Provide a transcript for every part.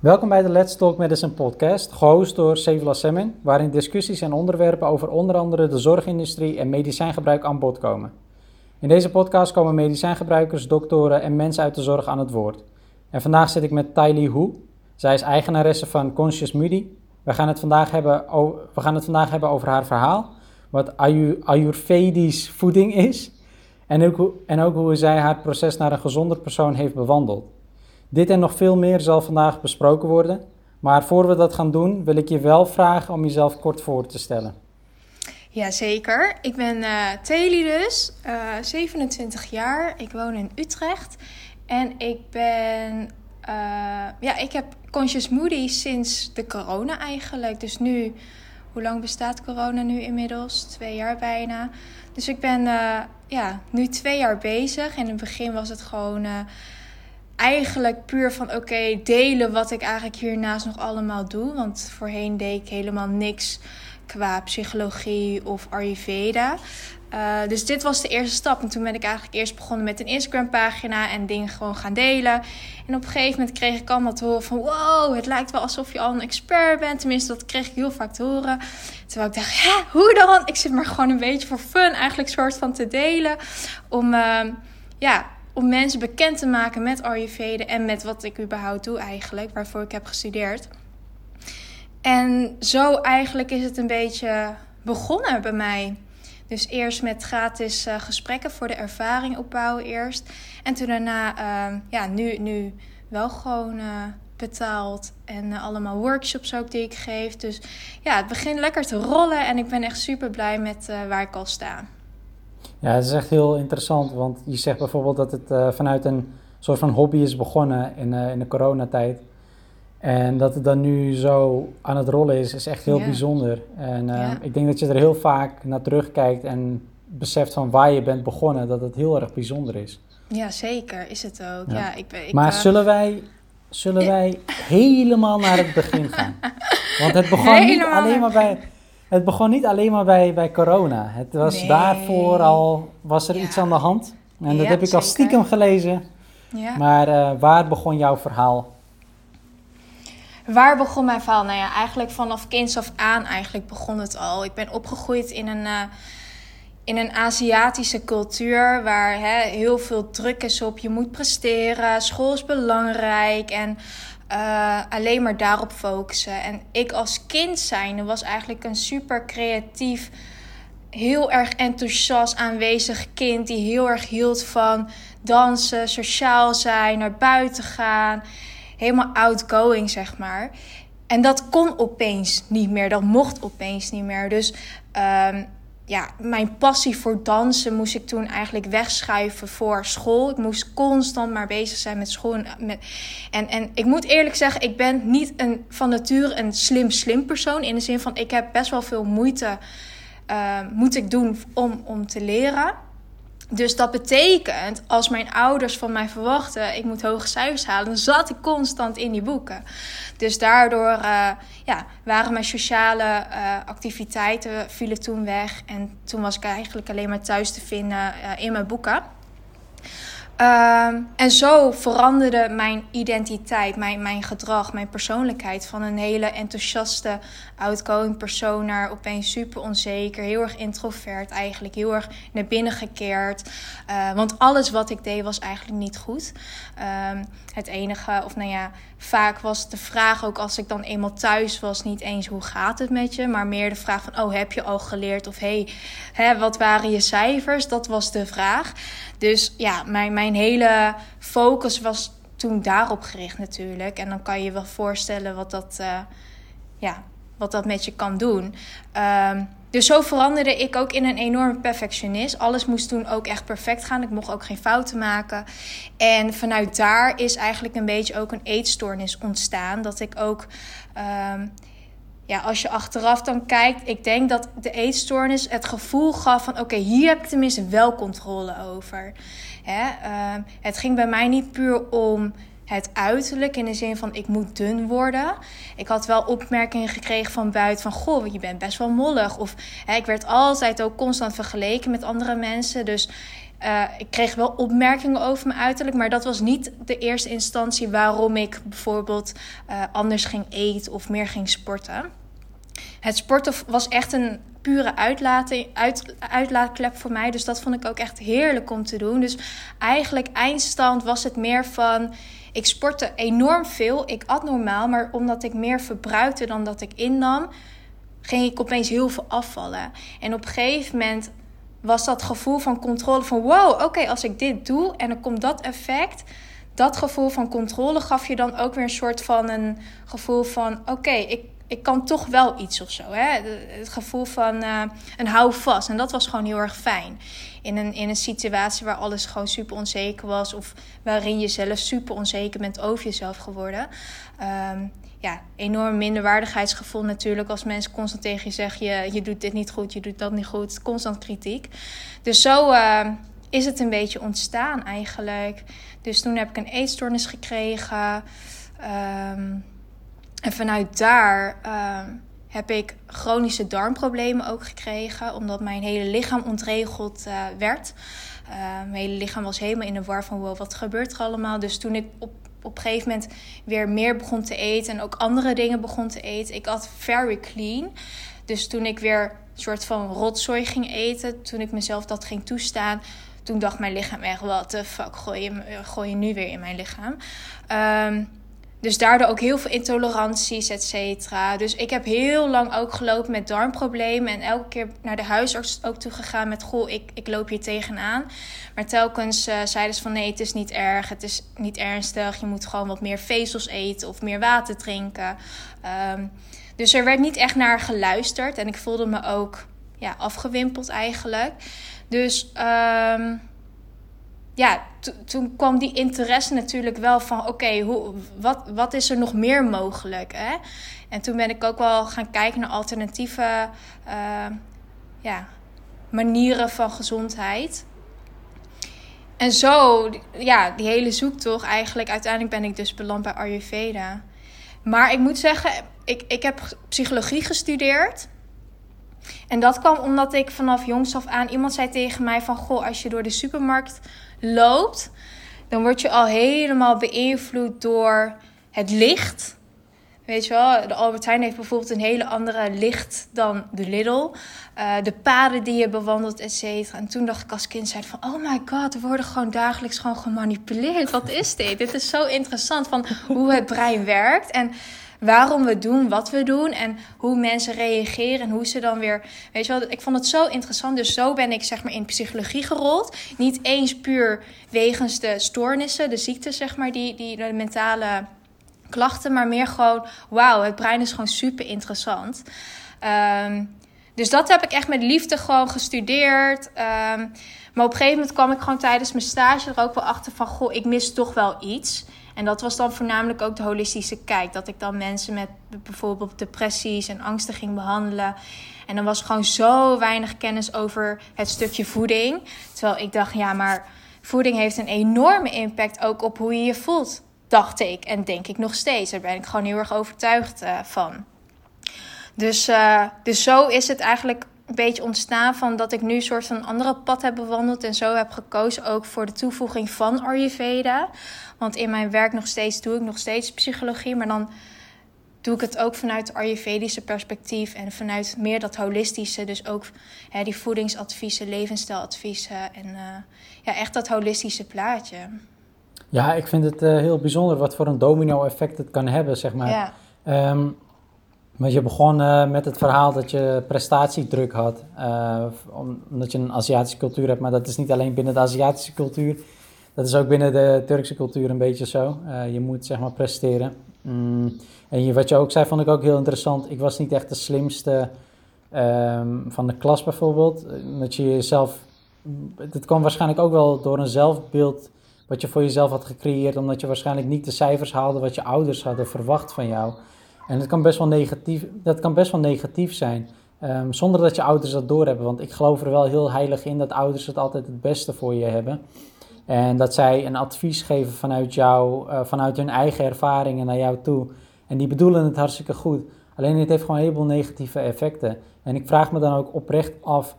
Welkom bij de Let's Talk Medicine podcast, gehost door Sevilla Semmen, waarin discussies en onderwerpen over onder andere de zorgindustrie en medicijngebruik aan bod komen. In deze podcast komen medicijngebruikers, doktoren en mensen uit de zorg aan het woord. En vandaag zit ik met Tylee Hu. Zij is eigenaresse van Conscious Moody. We gaan het vandaag hebben, we gaan het vandaag hebben over haar verhaal, wat Ayurvedisch voeding is, en ook hoe zij haar proces naar een gezonder persoon heeft bewandeld. Dit en nog veel meer zal vandaag besproken worden. Maar voor we dat gaan doen, wil ik je wel vragen om jezelf kort voor te stellen. Jazeker. Ik ben uh, Teli dus, uh, eh, 27 jaar. Ik woon in Utrecht. En ik ben... Uh, ja, ik heb Conscious Moody sinds de corona eigenlijk. Dus nu... Hoe lang bestaat corona nu inmiddels? Twee jaar bijna. Dus ik ben ja, nu twee jaar bezig. In het begin was het gewoon eigenlijk puur van oké, delen wat ik eigenlijk hiernaast nog allemaal doe. Want voorheen deed ik helemaal niks qua psychologie of Ayurveda. Uh, dus dit was de eerste stap. En toen ben ik eigenlijk eerst begonnen met een Instagram pagina en dingen gewoon gaan delen. En op een gegeven moment kreeg ik allemaal te horen van wow, het lijkt wel alsof je al een expert bent. Tenminste, dat kreeg ik heel vaak te horen. Terwijl ik dacht, ja, hoe dan? Ik zit maar gewoon een beetje voor fun eigenlijk soort van te delen. Om uh, ja, om mensen bekend te maken met Ayurveda en met wat ik überhaupt doe eigenlijk, waarvoor ik heb gestudeerd. En zo eigenlijk is het een beetje begonnen bij mij. Dus eerst met gratis uh, gesprekken voor de ervaring opbouwen eerst. En toen daarna, uh, ja, nu, nu wel gewoon uh, betaald. En eh, allemaal workshops ook die ik geef. Dus ja, het begint lekker te rollen. En ik ben echt super blij met waar ik al sta. Ja, het is echt heel interessant, want je zegt bijvoorbeeld dat het uh, vanuit een soort van hobby is begonnen in, uh, in de coronatijd. En dat het dan nu zo aan het rollen is, is echt heel bijzonder. En uh, ik denk dat je er heel vaak naar terugkijkt en beseft van waar je bent begonnen, dat het heel erg bijzonder is. Ja, zeker is het ook. Ja. ik, ik, maar zullen wij, zullen wij helemaal naar het begin gaan? Want het begon niet alleen maar bij het begon niet alleen maar bij, bij corona. Het was daarvoor al, was er iets aan de hand. En dat heb ik al stiekem gelezen. Ja. Maar uh, waar begon jouw verhaal? Waar begon mijn verhaal? Nou ja, eigenlijk vanaf kinds af aan eigenlijk begon het al. Ik ben opgegroeid in een, uh, in een Aziatische cultuur waar hè, heel veel druk is op. Je moet presteren, school is belangrijk en uh, alleen maar daarop focussen. En ik als kind zijnde was eigenlijk een super creatief, heel erg enthousiast aanwezig kind die heel erg hield van dansen, sociaal zijn, naar buiten gaan. Helemaal outgoing, zeg maar. En dat kon opeens niet meer. Dat mocht opeens niet meer. Dus um, ja, mijn passie voor dansen moest ik toen eigenlijk wegschuiven voor school. Ik moest constant maar bezig zijn met school. En, en ik moet eerlijk zeggen, ik ben niet een, van nature een slim, slim persoon. In de zin van, ik heb best wel veel moeite uh, moet ik doen om, om te leren. Dus dat betekent, als mijn ouders van mij verwachten, ik moet hoge cijfers halen, dan zat ik constant in die boeken. Dus daardoor uh, ja, waren mijn sociale uh, activiteiten vielen toen weg. En toen was ik eigenlijk alleen maar thuis te vinden uh, in mijn boeken. Um, en zo veranderde mijn identiteit, mijn, mijn gedrag, mijn persoonlijkheid van een hele enthousiaste, outgoing persoon naar opeens super onzeker, heel erg introvert eigenlijk, heel erg naar binnen gekeerd. Uh, want alles wat ik deed was eigenlijk niet goed. Um, het enige, of nou ja, vaak was de vraag ook als ik dan eenmaal thuis was, niet eens hoe gaat het met je, maar meer de vraag van, oh heb je al geleerd? Of hey, hè, wat waren je cijfers? Dat was de vraag. Dus ja, mijn, mijn hele focus was toen daarop gericht natuurlijk. En dan kan je je wel voorstellen wat dat, uh, ja, wat dat met je kan doen. Um, dus zo veranderde ik ook in een enorme perfectionist. Alles moest toen ook echt perfect gaan. Ik mocht ook geen fouten maken. En vanuit daar is eigenlijk een beetje ook een eetstoornis ontstaan. Dat ik ook. Um, ja, als je achteraf dan kijkt, ik denk dat de eetstoornis het gevoel gaf van: oké, hier heb ik tenminste wel controle over. Hè? Uh, het ging bij mij niet puur om het uiterlijk in de zin van ik moet dun worden. Ik had wel opmerkingen gekregen van buiten van goh, je bent best wel mollig. Of hè, ik werd altijd ook constant vergeleken met andere mensen. Dus Uh, ik kreeg wel opmerkingen over mijn uiterlijk, maar dat was niet de eerste instantie waarom ik bijvoorbeeld uh, anders ging eten of meer ging sporten. Het sporten was echt een pure uitlaatklep voor mij. Dus dat vond ik ook echt heerlijk om te doen. Dus eigenlijk eindstand was het meer van... Ik sportte enorm veel. Ik at normaal, maar omdat ik meer verbruikte dan dat ik innam... ging ik opeens heel veel afvallen. En op een gegeven moment was dat gevoel van controle van... wow, oké, als ik dit doe en dan komt dat effect... Dat gevoel van controle gaf je dan ook weer een soort van een gevoel van: oké, ik ik kan toch wel iets of zo. Hè? Het gevoel van uh, een houvast. En dat was gewoon heel erg fijn. In een, in een situatie waar alles gewoon super onzeker was. Of waarin je zelf super onzeker bent over jezelf geworden. Um, ja, enorm minderwaardigheidsgevoel natuurlijk. Als mensen constant tegen je zeggen: je, je doet dit niet goed, je doet dat niet goed. Constant kritiek. Dus zo uh, is het een beetje ontstaan eigenlijk. Dus toen heb ik een eetstoornis gekregen. Um, en vanuit daar heb ik chronische darmproblemen ook gekregen, omdat mijn hele lichaam ontregeld uh, werd. Uh, mijn hele lichaam was helemaal in de war van wow, wat gebeurt er allemaal? Dus toen ik op, op een gegeven moment weer meer begon te eten en ook andere dingen begon te eten, ik at very clean. Dus toen ik weer een soort van rotzooi ging eten, toen ik mezelf dat ging toestaan, toen dacht mijn lichaam echt, wat de fuck gooi je, gooi je nu weer in mijn lichaam? Um, dus daardoor ook heel veel intoleranties, et cetera. Dus ik heb heel lang ook gelopen met darmproblemen. En elke keer naar de huisarts ook toe gegaan met... Goh, ik, ik loop hier tegenaan. Maar telkens uh, zeiden ze van nee, het is niet erg. Het is niet ernstig. Je moet gewoon wat meer vezels eten of meer water drinken. Um, dus er werd niet echt naar geluisterd. En ik voelde me ook ja, afgewimpeld eigenlijk. Dus... Um, ja, toen kwam die interesse natuurlijk wel van: oké, hoe wat, wat is er nog meer mogelijk? Hè? En toen ben ik ook wel gaan kijken naar alternatieve uh, ja, manieren van gezondheid. En zo, ja, die hele zoektocht, eigenlijk uiteindelijk ben ik dus beland bij Ayurveda. Maar ik moet zeggen, ik, ik heb psychologie gestudeerd. En dat kwam omdat ik vanaf jongs af aan iemand zei tegen mij van... Goh, als je door de supermarkt loopt, dan word je al helemaal beïnvloed door het licht. Weet je wel, de Albert Heijn heeft bijvoorbeeld een hele andere licht dan de Lidl. Uh, de paden die je bewandelt, et cetera. En toen dacht ik als kind zei van, oh my god, we worden gewoon dagelijks gewoon gemanipuleerd. Wat is dit? dit is zo interessant van hoe het brein werkt. En waarom we doen wat we doen en hoe mensen reageren en hoe ze dan weer. Weet je wel, ik vond het zo interessant. Dus zo ben ik zeg maar in psychologie gerold. Niet eens puur wegens de stoornissen, de ziektes, zeg maar, die, die de mentale klachten, maar meer gewoon, wauw, het brein is gewoon super interessant. Ehm, dus dat heb ik echt met liefde gewoon gestudeerd. Um, maar op een gegeven moment kwam ik gewoon tijdens mijn stage er ook wel achter van, goh, ik mis toch wel iets. En dat was dan voornamelijk ook de holistische kijk. Dat ik dan mensen met bijvoorbeeld depressies en angsten ging behandelen. En dan was gewoon zo weinig kennis over het stukje voeding. Terwijl ik dacht, ja, maar voeding heeft een enorme impact ook op hoe je je voelt. Dacht ik en denk ik nog steeds. Daar ben ik gewoon heel erg overtuigd uh, van. Dus, uh, dus zo is het eigenlijk een beetje ontstaan van dat ik nu een soort van andere pad heb bewandeld. En zo heb gekozen ook voor de toevoeging van Ayurveda. Want in mijn werk nog steeds doe ik nog steeds psychologie. Maar dan doe ik het ook vanuit het Ayurvedische perspectief. En vanuit meer dat holistische. Dus ook hè, die voedingsadviezen, levensstijladviezen. En uh, ja, echt dat holistische plaatje. Ja, ik vind het uh, heel bijzonder wat voor een domino effect het kan hebben, zeg maar. Ja. Um, want je begon uh, met het verhaal dat je prestatiedruk had, uh, omdat je een Aziatische cultuur hebt, maar dat is niet alleen binnen de Aziatische cultuur, dat is ook binnen de Turkse cultuur een beetje zo. Uh, je moet zeg maar presteren. Mm. En wat je ook zei, vond ik ook heel interessant. Ik was niet echt de slimste um, van de klas bijvoorbeeld. Dat je jezelf, dat kwam waarschijnlijk ook wel door een zelfbeeld wat je voor jezelf had gecreëerd, omdat je waarschijnlijk niet de cijfers haalde wat je ouders hadden verwacht van jou. En dat kan best wel negatief, dat kan best wel negatief zijn. Um, zonder dat je ouders dat doorhebben. Want ik geloof er wel heel heilig in dat ouders het altijd het beste voor je hebben. En dat zij een advies geven vanuit jou, uh, vanuit hun eigen ervaringen naar jou toe. En die bedoelen het hartstikke goed. Alleen het heeft gewoon een heleboel negatieve effecten. En ik vraag me dan ook oprecht af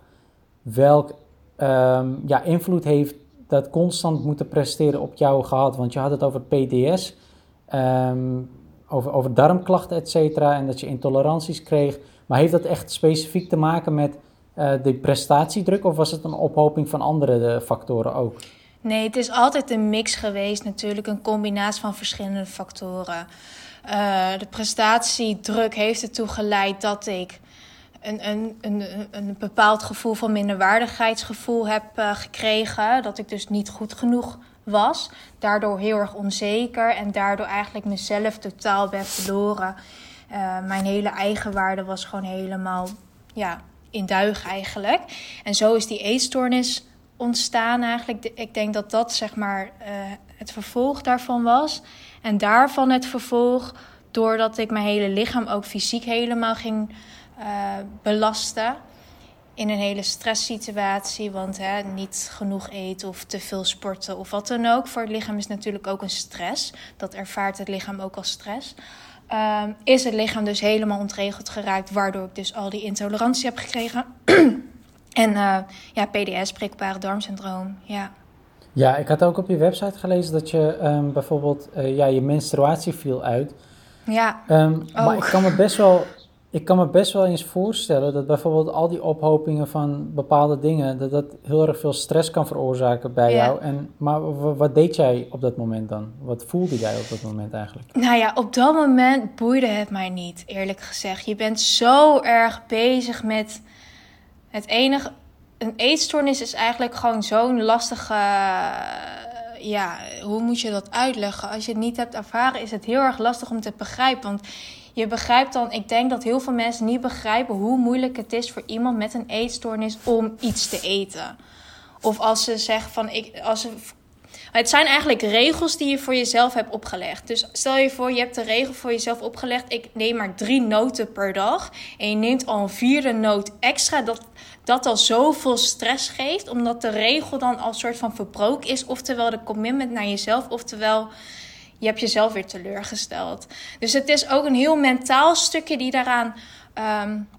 welk um, ja, invloed heeft dat constant moeten presteren op jou gehad? Want je had het over PDS, ehm, over, over darmklachten, et cetera, en dat je intoleranties kreeg. Maar heeft dat echt specifiek te maken met uh, de prestatiedruk of was het een ophoping van andere uh, factoren ook? Nee, het is altijd een mix geweest, natuurlijk een combinatie van verschillende factoren. Uh, de prestatiedruk heeft ertoe geleid dat ik een, een, een, een bepaald gevoel van minderwaardigheidsgevoel heb gekregen. Dat ik dus niet goed genoeg was. Daardoor heel erg onzeker en daardoor eigenlijk mezelf totaal ben verloren. Uh, mijn hele eigenwaarde was gewoon helemaal ja, in duig eigenlijk. En zo is die eetstoornis ontstaan eigenlijk. Ik denk dat dat zeg maar uh, het vervolg daarvan was. En daarvan het vervolg doordat ik mijn hele lichaam ook fysiek helemaal ging uh, belasten. In een hele stresssituatie, want hè, niet genoeg eten of te veel sporten of wat dan ook. Voor het lichaam is natuurlijk ook een stress. Dat ervaart het lichaam ook als stress. Uh, is het lichaam dus helemaal ontregeld geraakt, waardoor ik dus al die intolerantie heb gekregen. en uh, ja, PDS, prikbare darmsyndroom, ja. Ja, ik had ook op je website gelezen dat je um, bijvoorbeeld, uh, ja, je menstruatie viel uit. Ja. Um, oh. Maar ik kan me best wel ik kan me best wel eens voorstellen dat bijvoorbeeld al die ophopingen van bepaalde dingen, dat dat heel erg veel stress kan veroorzaken bij ja. jou. En, maar wat deed jij op dat moment dan? Wat voelde jij op dat moment eigenlijk? Nou ja, op dat moment boeide het mij niet, eerlijk gezegd. Je bent zo erg bezig met het enige. Een eetstoornis is eigenlijk gewoon zo'n lastige. Ja, hoe moet je dat uitleggen? Als je het niet hebt ervaren, is het heel erg lastig om te begrijpen. Want je begrijpt dan, ik denk dat heel veel mensen niet begrijpen hoe moeilijk het is voor iemand met een eetstoornis om iets te eten. Of als ze zeggen van, ik, als het zijn eigenlijk regels die je voor jezelf hebt opgelegd. Dus stel je voor, je hebt de regel voor jezelf opgelegd. Ik neem maar drie noten per dag. En je neemt al een vierde noot extra. Dat, dat al zoveel stress geeft. Omdat de regel dan al soort van verbroken is. Oftewel de commitment naar jezelf. Oftewel je hebt jezelf weer teleurgesteld. Dus het is ook een heel mentaal stukje die daaraan. Um,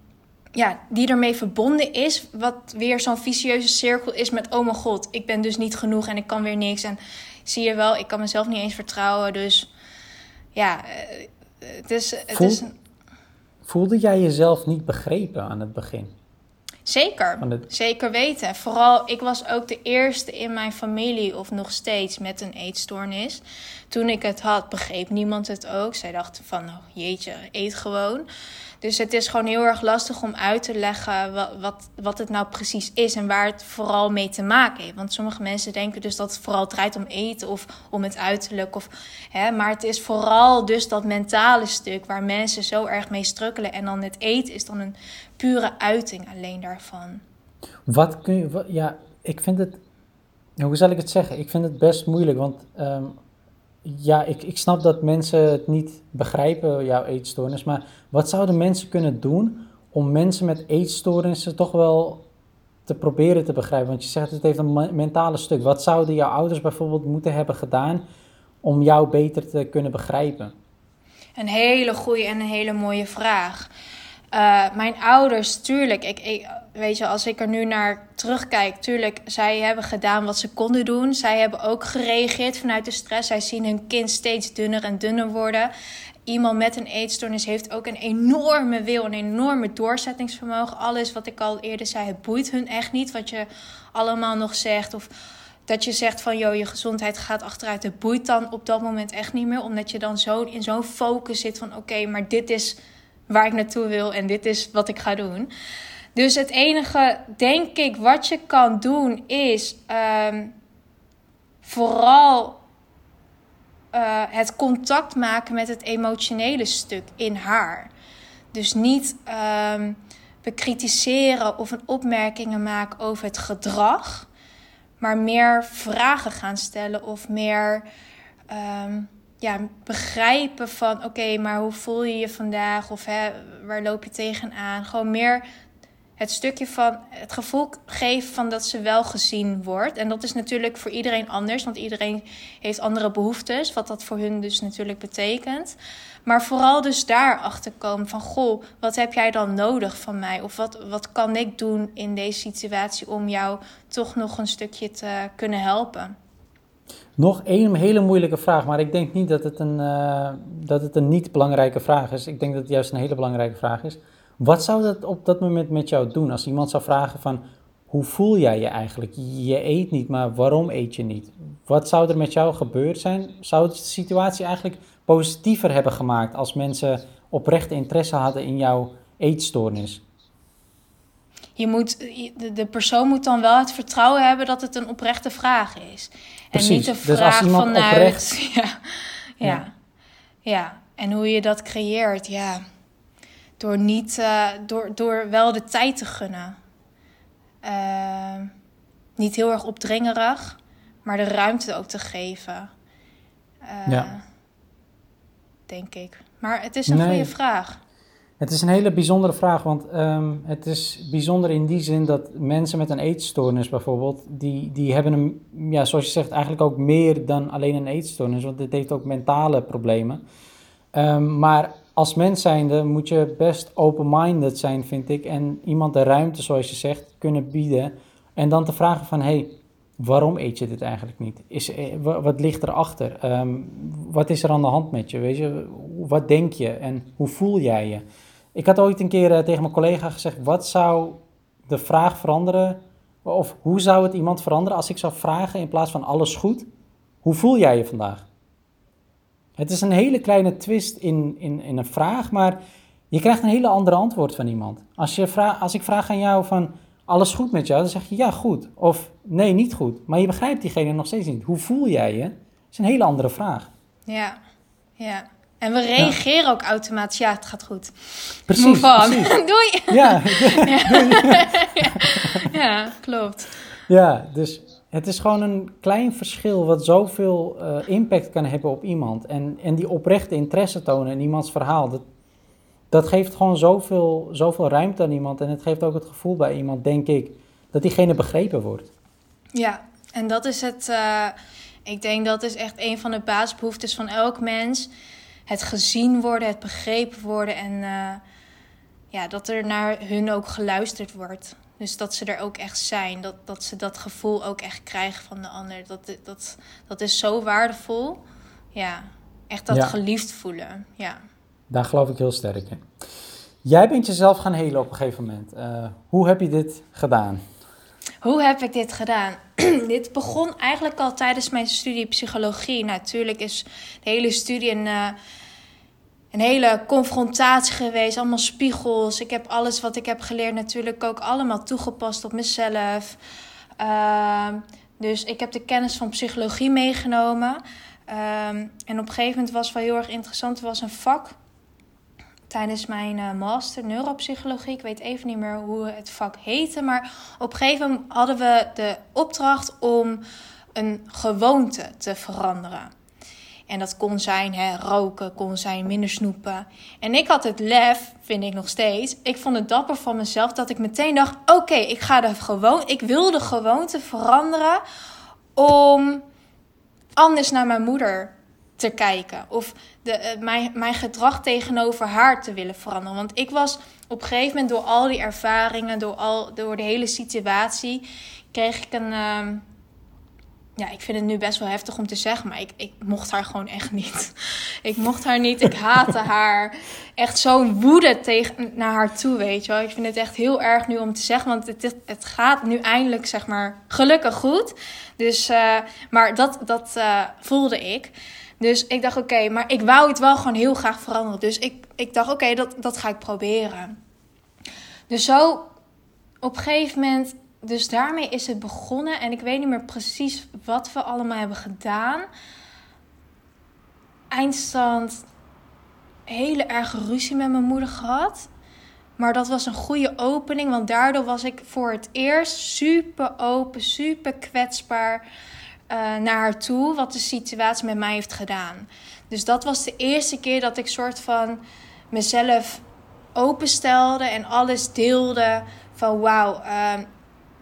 ja, die ermee verbonden is. Wat weer zo'n vicieuze cirkel is met: oh mijn god, ik ben dus niet genoeg en ik kan weer niks. En zie je wel, ik kan mezelf niet eens vertrouwen. Dus ja, eh, het is. Het Voel, is voelde jij jezelf niet begrepen aan het begin? Zeker, zeker weten. Vooral, ik was ook de eerste in mijn familie, of nog steeds, met een eetstoornis. Toen ik het had, begreep niemand het ook. Zij dachten van, oh, jeetje, eet gewoon. Dus het is gewoon heel erg lastig om uit te leggen wat, wat, wat het nou precies is en waar het vooral mee te maken heeft. Want sommige mensen denken dus dat het vooral draait om eten of om het uiterlijk. Of, hè, maar het is vooral dus dat mentale stuk waar mensen zo erg mee strukkelen. En dan het eten is dan een pure uiting alleen daarvan. Wat kun je, ja, ik vind het, hoe zal ik het zeggen? Ik vind het best moeilijk, want um, ja, ik, ik snap dat mensen het niet begrijpen, jouw eetstoornis. Maar wat zouden mensen kunnen doen om mensen met eetstoornissen toch wel te proberen te begrijpen? Want je zegt het heeft een mentale stuk. Wat zouden jouw ouders bijvoorbeeld moeten hebben gedaan om jou beter te kunnen begrijpen? Een hele goede en een hele mooie vraag. Uh, mijn ouders, tuurlijk, ik, weet je, als ik er nu naar terugkijk, tuurlijk, zij hebben gedaan wat ze konden doen. Zij hebben ook gereageerd vanuit de stress. Zij zien hun kind steeds dunner en dunner worden. Iemand met een eetstoornis heeft ook een enorme wil, een enorme doorzettingsvermogen. Alles wat ik al eerder zei, het boeit hun echt niet wat je allemaal nog zegt. Of dat je zegt van, joh, je gezondheid gaat achteruit. Het boeit dan op dat moment echt niet meer, omdat je dan zo in zo'n focus zit van, oké, maar dit is waar ik naartoe wil en dit is wat ik ga doen. Dus het enige, denk ik, wat je kan doen is um, vooral uh, het contact maken met het emotionele stuk in haar. Dus niet um, bekritiseren of een opmerkingen maken over het gedrag, maar meer vragen gaan stellen of meer. Um, ja, begrijpen van oké, maar hoe voel je je vandaag? Of hè, waar loop je tegenaan? Gewoon meer het stukje van het gevoel geven van dat ze wel gezien wordt. En dat is natuurlijk voor iedereen anders, want iedereen heeft andere behoeftes, wat dat voor hun dus natuurlijk betekent. Maar vooral dus daarachter komen van, goh, wat heb jij dan nodig van mij? Of wat, wat kan ik doen in deze situatie om jou toch nog een stukje te kunnen helpen? Nog één hele moeilijke vraag, maar ik denk niet dat het, een, uh, dat het een niet belangrijke vraag is. Ik denk dat het juist een hele belangrijke vraag is. Wat zou dat op dat moment met jou doen als iemand zou vragen van hoe voel jij je eigenlijk? Je eet niet, maar waarom eet je niet? Wat zou er met jou gebeurd zijn? Zou het de situatie eigenlijk positiever hebben gemaakt als mensen oprecht interesse hadden in jouw eetstoornis? Je moet, de persoon moet dan wel het vertrouwen hebben dat het een oprechte vraag is. Precies. En niet een dus vraag vanuit. Oprecht... Ja, ja, ja. ja. En hoe je dat creëert, ja. Door, niet, uh, door, door wel de tijd te gunnen. Uh, niet heel erg opdringerig, maar de ruimte ook te geven. Uh, ja. Denk ik. Maar het is een Nee. goede vraag. Het is een hele bijzondere vraag, want ehm, het is bijzonder in die zin dat mensen met een eetstoornis bijvoorbeeld, die, die hebben een, ja, zoals je zegt, eigenlijk ook meer dan alleen een eetstoornis, want dit heeft ook mentale problemen. Ehm, maar als mens zijnde moet je best open-minded zijn, vind ik, en iemand de ruimte, zoals je zegt, kunnen bieden. En dan te vragen van, hey, waarom eet je dit eigenlijk niet? Is, eh, wa- wat ligt erachter? Ehm wat is er aan de hand met je? Weet je? Wat denk je en hoe voel jij je? Ik had ooit een keer eh, tegen mijn collega gezegd, wat zou de vraag veranderen, of hoe zou het iemand veranderen als ik zou vragen in plaats van alles goed, hoe voel jij je vandaag? Het is een hele kleine twist in, in, in een vraag, maar je krijgt een hele andere antwoord van iemand. Als, je vraag, als ik vraag aan jou van, alles goed met jou? Dan zeg je ja, goed. Of nee, niet goed. Maar je begrijpt diegene nog steeds niet. Hoe voel jij je? Dat is een hele andere vraag. Ja, ja. En we reageren ook automatisch. Ja, het gaat goed. Precies, precies. Doei. Ja, Ja, klopt. ja, dus het is gewoon een klein verschil wat zoveel eh, impact kan hebben op iemand. En, en die oprechte interesse tonen in iemands verhaal, dat, dat geeft gewoon zoveel, zoveel ruimte aan iemand. En het geeft ook het gevoel bij iemand, denk ik, dat diegene begrepen wordt. Ja, en dat is het. eh, ik denk dat is echt een van de basisbehoeftes van elk mens. Het gezien worden, het begrepen worden en eh, ja, dat er naar hun ook geluisterd wordt. Dus dat ze er ook echt zijn. Dat, dat ze dat gevoel ook echt krijgen van de ander. Dat, dat, dat is zo waardevol. Ja, echt dat Ja. geliefd voelen. Ja. Daar geloof ik heel sterk in. Jij bent jezelf gaan helen op een gegeven moment. Eh, hoe heb je dit gedaan? Hoe heb ik dit gedaan? dit begon eigenlijk al tijdens mijn studie psychologie. Natuurlijk is de hele studie een, eh, een hele confrontatie geweest. Allemaal spiegels. Ik heb alles wat ik heb geleerd natuurlijk ook allemaal toegepast op mezelf. Ehm, dus ik heb de kennis van psychologie meegenomen. Ehm, en op een gegeven moment was wel heel erg interessant. Er was een vak tijdens mijn eh, master neuropsychologie. Ik weet even niet meer hoe het vak heette. Maar op een gegeven moment hadden we de opdracht om een gewoonte te veranderen. En dat kon zijn hè, roken, kon zijn minder snoepen. En ik had het lef, vind ik nog steeds. Ik vond het dapper van mezelf dat ik meteen dacht: oké, ik ga de gewoon, ik wil de gewoonte veranderen om anders naar mijn moeder te kijken. Of de, eh, mijn, mijn gedrag tegenover haar te willen veranderen. Want ik was op een gegeven moment door al die ervaringen, door, al, door de hele situatie, kreeg ik een. ehm, ja, ik vind het nu best wel heftig om te zeggen, maar ik, ik mocht haar gewoon echt niet. Ik mocht haar niet, ik haatte haar. Echt zo'n woede tegen, naar haar toe, weet je wel. Ik vind het echt heel erg nu om te zeggen, want het, het, gaat nu eindelijk, zeg maar, gelukkig goed. Dus, eh, maar dat, dat eh, voelde ik. Dus ik dacht, oké, maar ik wou het wel gewoon heel graag veranderen. Dus ik, ik dacht, oké, dat, dat ga ik proberen. Dus zo op een gegeven moment, dus daarmee is het begonnen. En ik weet niet meer precies wat we allemaal hebben gedaan. Eindstand, hele erge ruzie met mijn moeder gehad. Maar dat was een goede opening, want daardoor was ik voor het eerst super open, super kwetsbaar eh, naar haar toe, wat de situatie met mij heeft gedaan. Dus dat was de eerste keer dat ik soort van mezelf openstelde en alles deelde van wauw, ehm,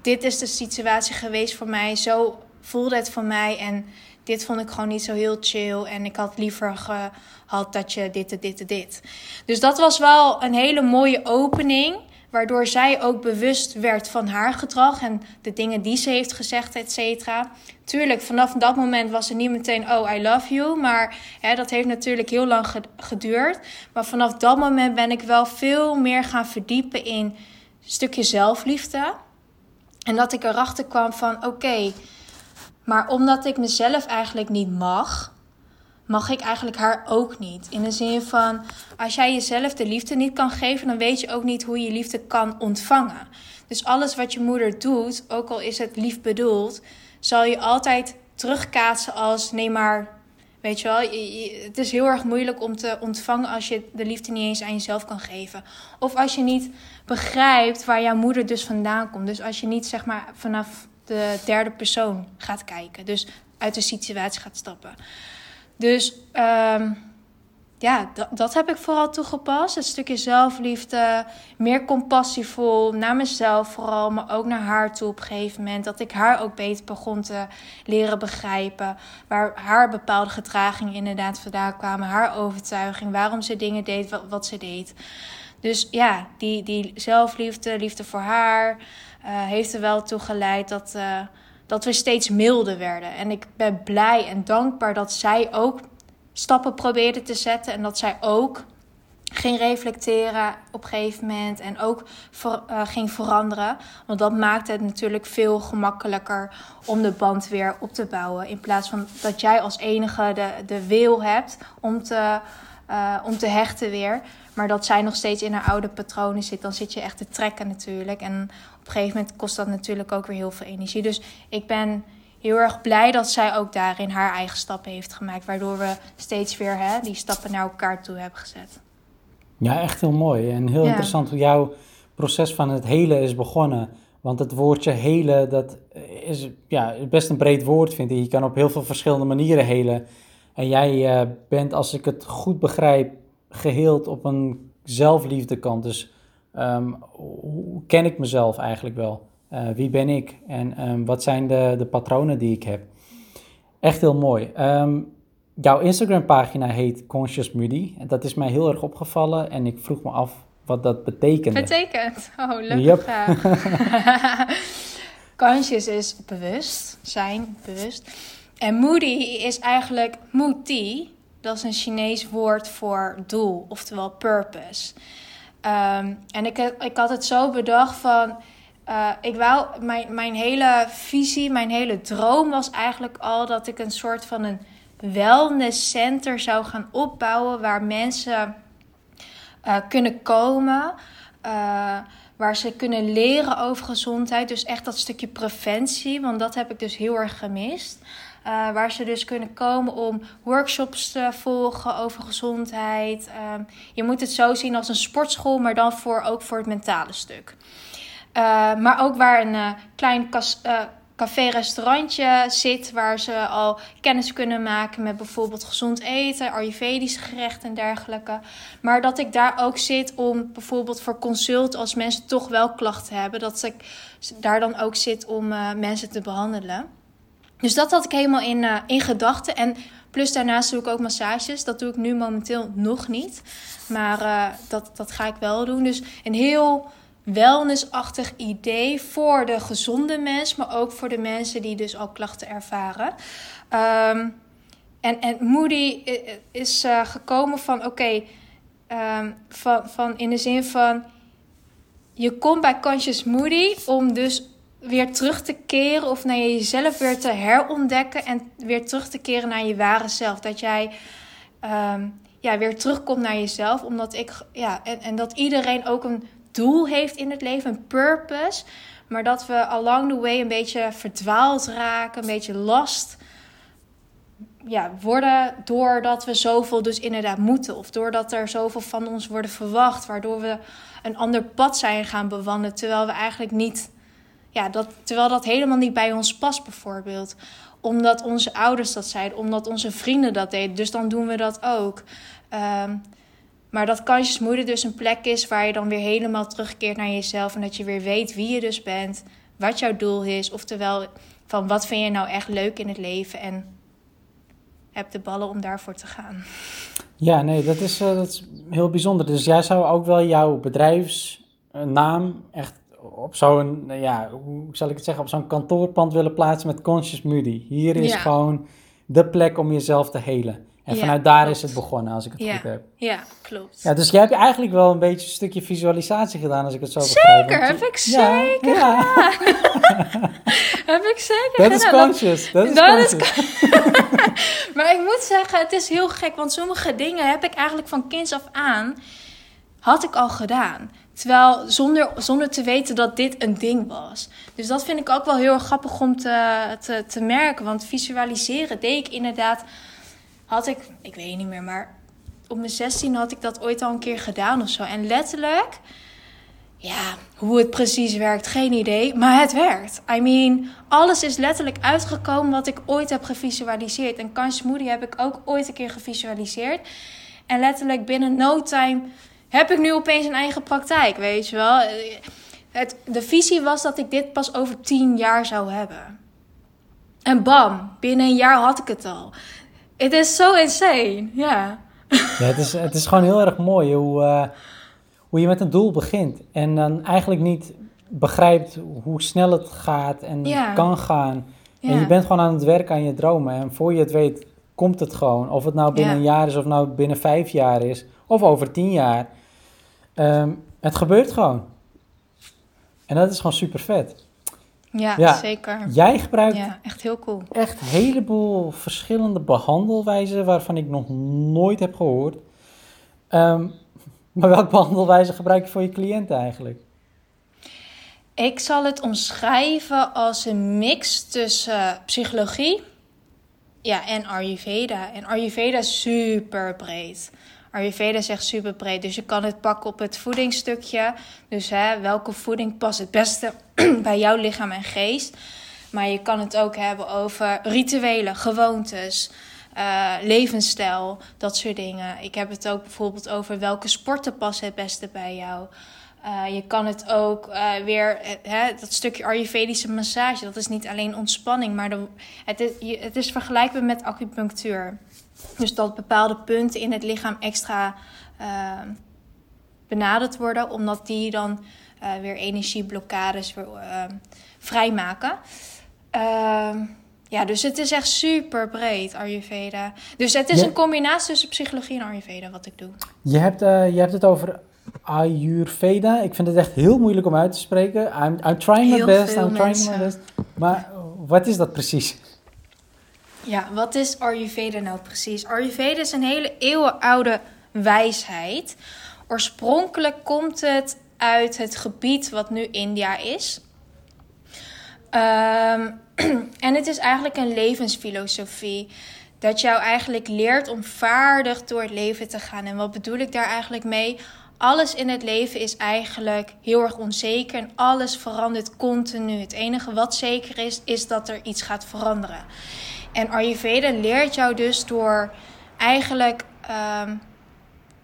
dit is de situatie geweest voor mij. Zo voelde het voor mij en dit vond ik gewoon niet zo heel chill. En ik had liever gehad dat je dit dit dit. Dus dat was wel een hele mooie opening. Waardoor zij ook bewust werd van haar gedrag en de dingen die ze heeft gezegd, et cetera. Tuurlijk, vanaf dat moment was ze niet meteen, oh, I love you. Maar hè, dat heeft natuurlijk heel lang geduurd. Maar vanaf dat moment ben ik wel veel meer gaan verdiepen in een stukje zelfliefde. En dat ik erachter kwam van, oké, maar omdat ik mezelf eigenlijk niet mag, mag ik eigenlijk haar ook niet. In de zin van, als jij jezelf de liefde niet kan geven, dan weet je ook niet hoe je liefde kan ontvangen. Dus alles wat je moeder doet, ook al is het lief bedoeld, zal je altijd terugkaatsen als nee maar, weet je wel, het is heel erg moeilijk om te ontvangen als je de liefde niet eens aan jezelf kan geven. Of als je niet begrijpt waar jouw moeder dus vandaan komt. Dus als je niet zeg maar vanaf de derde persoon gaat kijken. Dus uit de situatie gaat stappen. Dus um, ja, dat, dat heb ik vooral toegepast. Het stukje zelfliefde, meer compassievol naar mezelf vooral, maar ook naar haar toe op een gegeven moment. Dat ik haar ook beter begon te leren begrijpen. Waar haar bepaalde gedragingen inderdaad vandaan kwamen, haar overtuiging, waarom ze dingen deed wat, wat ze deed. Dus ja, die, die zelfliefde, liefde voor haar, uh, heeft er wel toe geleid dat, uh, dat we steeds milder werden. En ik ben blij en dankbaar dat zij ook stappen probeerde te zetten. En dat zij ook ging reflecteren op een gegeven moment. En ook uh, ging veranderen. Want dat maakt het natuurlijk veel gemakkelijker om de band weer op te bouwen. In plaats van dat jij als enige de, de wil hebt om te, uh, om te hechten weer. Maar dat zij nog steeds in haar oude patronen zit. Dan zit je echt te trekken natuurlijk. En op een gegeven moment kost dat natuurlijk ook weer heel veel energie. Dus ik ben heel erg blij dat zij ook daarin haar eigen stappen heeft gemaakt. Waardoor we steeds weer hè, die stappen naar elkaar toe hebben gezet. Ja, echt heel mooi. En heel interessant hoe jouw proces van het hele is begonnen. Want het woordje hele, dat is ja, best een breed woord, vind ik. Je kan op heel veel verschillende manieren helen. En jij uh, bent, als ik het goed begrijp, geheeld op een zelfliefde kant. Dus um, hoe ken ik mezelf eigenlijk wel? Uh, wie ben ik en um, wat zijn de, de patronen die ik heb? Echt heel mooi. Um, jouw Instagram-pagina heet Conscious Moody. En dat is mij heel erg opgevallen en ik vroeg me af wat dat betekent. Betekent? Oh, leuke yep. vraag. Conscious is bewust, zijn, bewust. En moody is eigenlijk moody. Dat is een Chinees woord voor doel, oftewel purpose. Um, en ik, ik had het zo bedacht van uh, ik wou, mijn, mijn hele visie, mijn hele droom was eigenlijk al dat ik een soort van een wellness center zou gaan opbouwen waar mensen uh, kunnen komen. Uh, waar ze kunnen leren over gezondheid. Dus echt dat stukje preventie, want dat heb ik dus heel erg gemist. Uh, waar ze dus kunnen komen om workshops te volgen over gezondheid. Uh, je moet het zo zien als een sportschool, maar dan voor, ook voor het mentale stuk. Uh, maar ook waar een uh, klein uh, café-restaurantje zit, waar ze al kennis kunnen maken met bijvoorbeeld gezond eten, Ayurvedische gerechten en dergelijke. Maar dat ik daar ook zit om bijvoorbeeld voor consult, als mensen toch wel klachten hebben, dat ik daar dan ook zit om mensen te behandelen. Dus dat had ik helemaal in, in gedachten. En plus daarnaast doe ik ook massages. Dat doe ik nu momenteel nog niet. Maar dat, dat ga ik wel doen. Dus een heel wellnessachtig idee voor de gezonde mens, maar ook voor de mensen die dus al klachten ervaren. Um, en, en Moody is uh, gekomen van oké, um, van, van in de zin van je komt bij Conscious Moody om dus weer terug te keren of naar jezelf weer te herontdekken en weer terug te keren naar je ware zelf. Dat jij um, ja, weer terugkomt naar jezelf, omdat ik ja, en, en dat iedereen ook een doel heeft in het leven, een purpose. Maar dat we along the way een beetje verdwaald raken, een beetje last ja, worden doordat we zoveel dus inderdaad moeten. Of doordat er zoveel van ons worden verwacht. Waardoor we een ander pad zijn gaan bewandelen. Terwijl we eigenlijk niet. Ja, dat, terwijl dat helemaal niet bij ons past, bijvoorbeeld. Omdat onze ouders dat zeiden, omdat onze vrienden dat deden. Dus dan doen we dat ook. Um, Maar dat kansjesmoeder dus een plek is waar je dan weer helemaal terugkeert naar jezelf. En dat je weer weet wie je dus bent, wat jouw doel is. Oftewel, van wat vind je nou echt leuk in het leven en heb de ballen om daarvoor te gaan. Ja, nee, dat is, uh, dat is heel bijzonder. Dus jij zou ook wel jouw bedrijfsnaam echt op zo'n, ja, hoe zal ik het zeggen, op zo'n kantoorpand willen plaatsen met Conscious Moody. Hier is gewoon de plek om jezelf te helen. En vanuit daar is het begonnen, als ik het goed heb. Ja, klopt. Ja, dus jij hebt eigenlijk wel een beetje een stukje visualisatie gedaan, als ik het zo begrijp. Zeker, heb ik zeker ja, heb ik zeker Dat is conscious, dat is dat conscious. Is... maar ik moet zeggen, het is heel gek, want sommige dingen heb ik eigenlijk van kinds af aan, had ik al gedaan. Terwijl zonder, zonder te weten dat dit een ding was. Dus dat vind ik ook wel heel grappig om te, te, te merken. Want visualiseren deed ik inderdaad had ik, ik weet niet meer, maar op mijn 16 had ik dat ooit al een keer gedaan of zo. En letterlijk, ja, hoe het precies werkt, geen idee. Maar het werkt. I mean, alles is letterlijk uitgekomen wat ik ooit heb gevisualiseerd. En Kans Moody heb ik ook ooit een keer gevisualiseerd. En letterlijk binnen no time heb ik nu opeens een eigen praktijk, weet je wel. Het, de visie was dat ik dit pas over 10 jaar zou hebben. En bam, binnen een jaar had ik het al. Het is zo insane, ja. ja het, is, het is gewoon heel erg mooi hoe, uh, hoe je met een doel begint. En dan eigenlijk niet begrijpt hoe snel het gaat en kan gaan. En je bent gewoon aan het werken aan je dromen. En voor je het weet, komt het gewoon. Of het nou binnen een jaar is, of nou binnen vijf jaar is, of over tien jaar. Um, het gebeurt gewoon. En dat is gewoon super vet. Ja, zeker. Jij gebruikt ja, echt heel cool. Echt een heleboel verschillende behandelwijzen waarvan ik nog nooit heb gehoord. Ehm, maar welke behandelwijze gebruik je voor je cliënten eigenlijk? Ik zal het omschrijven als een mix tussen psychologie ja, en Ayurveda. En Ayurveda is super breed. Ayurveda echt super breed. Dus je kan het pakken op het voedingsstukje. Dus hè, welke voeding past het beste bij jouw lichaam en geest. Maar je kan het ook hebben over rituelen, gewoontes, uh, levensstijl, dat soort dingen. Ik heb het ook bijvoorbeeld over welke sporten passen het beste bij jou. Uh, je kan het ook uh, weer, hè, dat stukje Ayurvedische massage, dat is niet alleen ontspanning, maar het, is, het is vergelijkbaar met acupunctuur. Dus dat bepaalde punten in het lichaam extra uh, benaderd worden, omdat die dan uh, weer energieblokkades weer, uh, vrijmaken. Ehm, ja, dus het is echt super breed, Ayurveda. Dus het is een combinatie tussen psychologie en Ayurveda wat ik doe. Je hebt, je hebt het over Ayurveda. Ik vind het echt heel moeilijk om uit te spreken. I'm, I'm trying my best, I'm trying my best. Maar wat is dat precies? Ja, wat is Ayurveda nou precies? Ayurveda is een hele eeuwenoude wijsheid. Oorspronkelijk komt het uit het gebied wat nu India is. Um, en het is eigenlijk een levensfilosofie. Dat jou eigenlijk leert om vaardig door het leven te gaan. En wat bedoel ik daar eigenlijk mee? Alles in het leven is eigenlijk heel erg onzeker en alles verandert continu. Het enige wat zeker is, is dat er iets gaat veranderen. En Ayurveda leert jou dus door eigenlijk um,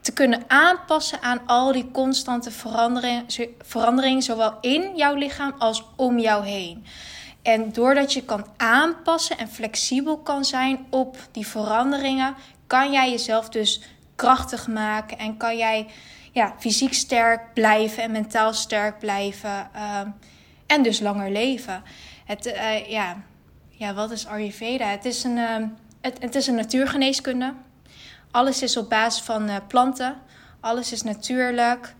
te kunnen aanpassen aan al die constante veranderingen, veranderingen, zowel in jouw lichaam als om jou heen. En doordat je kan aanpassen en flexibel kan zijn op die veranderingen, kan jij jezelf dus krachtig maken en kan jij ja, fysiek sterk blijven en mentaal sterk blijven um, en dus langer leven. Het, uh, ja, ja, wat is Ayurveda? Het is een, uh, het, het, is een natuurgeneeskunde. Alles is op basis van uh, planten. Alles is natuurlijk.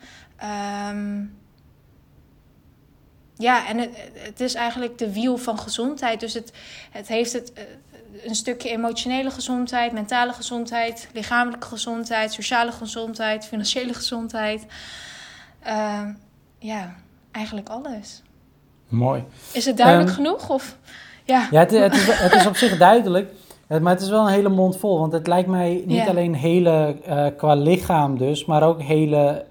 Um, ja, en het, het, is eigenlijk de wiel van gezondheid. Dus het, het heeft het, uh, een stukje emotionele gezondheid, mentale gezondheid, lichamelijke gezondheid, sociale gezondheid, financiële gezondheid. Uh, ja, eigenlijk alles. Mooi. Is het duidelijk um, genoeg? Of? Ja, ja het, het, is, het is op zich duidelijk. Maar het is wel een hele mond vol. Want het lijkt mij niet alleen hele uh, qua lichaam dus, maar ook hele,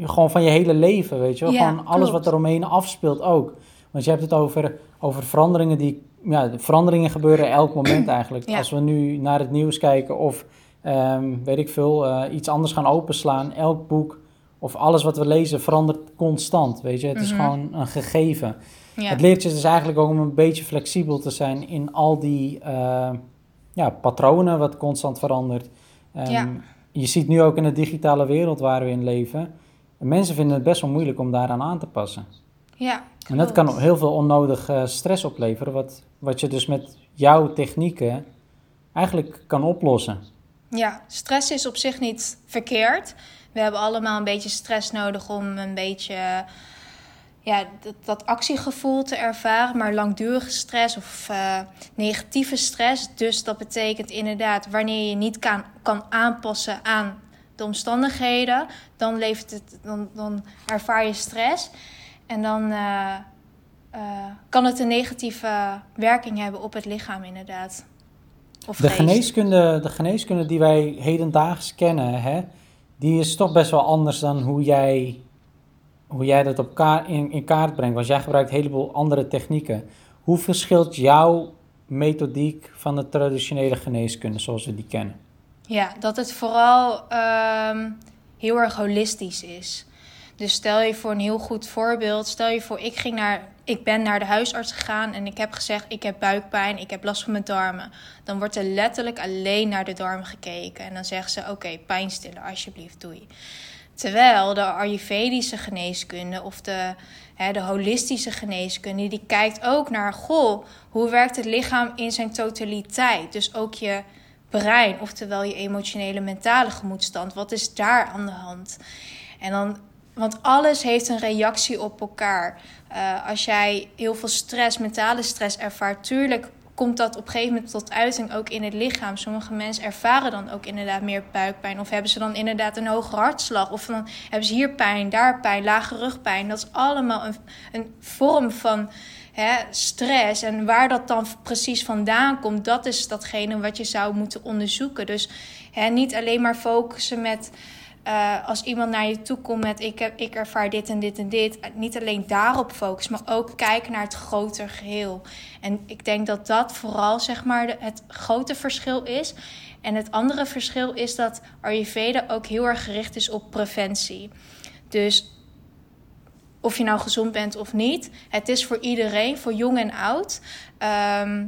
gewoon van je hele leven, weet je wel. Gewoon alles klopt. wat er omheen afspeelt ook. Want je hebt het over, over veranderingen die, ja, veranderingen gebeuren elk moment eigenlijk. Ja. Als we nu naar het nieuws kijken of ehm, weet ik veel, eh, iets anders gaan openslaan. Elk boek of alles wat we lezen verandert constant, weet je. Het is Mhm. gewoon een gegeven. Ja. Het leert je dus eigenlijk ook om een beetje flexibel te zijn in al die eh, ja, patronen wat constant verandert. Ehm, Ja. Je ziet nu ook in de digitale wereld waar we in leven. Mensen vinden het best wel moeilijk om daaraan aan te passen. Ja, En dat kan heel veel onnodig eh, stress opleveren, wat, wat je dus met jouw technieken eigenlijk kan oplossen. Ja, stress is op zich niet verkeerd. We hebben allemaal een beetje stress nodig om een beetje ja, dat, dat actiegevoel te ervaren. Maar langdurige stress of eh, negatieve stress. Dus dat betekent inderdaad wanneer je niet kan, kan aanpassen aan de omstandigheden. Dan, levert het, dan, dan ervaar je stress. En dan eh, eh, kan het een negatieve werking hebben op het lichaam inderdaad. Of De geest. geneeskunde, de geneeskunde die wij hedendaags kennen, hè, die is toch best wel anders dan hoe jij, hoe jij dat op kaart, in, in kaart brengt. Want jij gebruikt een heleboel andere technieken. Hoe verschilt jouw methodiek van de traditionele geneeskunde zoals we die kennen? Ja, dat het vooral ehm, heel erg holistisch is. Dus stel je voor een heel goed voorbeeld. Stel je voor, ik, ging naar, ik ben naar de huisarts gegaan en ik heb gezegd: ik heb buikpijn, ik heb last van mijn darmen. Dan wordt er letterlijk alleen naar de darmen gekeken. En dan zeggen ze: oké, pijnstiller, alsjeblieft, doei. Terwijl de Ayurvedische geneeskunde of de, hè, de holistische geneeskunde, die kijkt ook naar, goh, hoe werkt het lichaam in zijn totaliteit? Dus ook je brein, oftewel je emotionele mentale gemoedstand. Wat is daar aan de hand? En dan, want alles heeft een reactie op elkaar. Eh, als jij heel veel stress, mentale stress ervaart, tuurlijk komt dat op een gegeven moment tot uiting ook in het lichaam. Sommige mensen ervaren dan ook inderdaad meer buikpijn. Of hebben ze dan inderdaad een hoge hartslag. Of dan hebben ze hier pijn, daar pijn, lage rugpijn. Dat is allemaal een, een vorm van hè, stress. En waar dat dan precies vandaan komt, dat is datgene wat je zou moeten onderzoeken. Dus hè, niet alleen maar focussen met. Eh, als iemand naar je toe komt met ik, heb, ik ervaar dit en dit en dit, niet alleen daarop focussen, maar ook kijken naar het groter geheel. En ik denk dat dat vooral zeg maar het grote verschil is. En het andere verschil is dat Ayurveda ook heel erg gericht is op preventie. Dus of je nou gezond bent of niet, het is voor iedereen, voor jong en oud, ehm,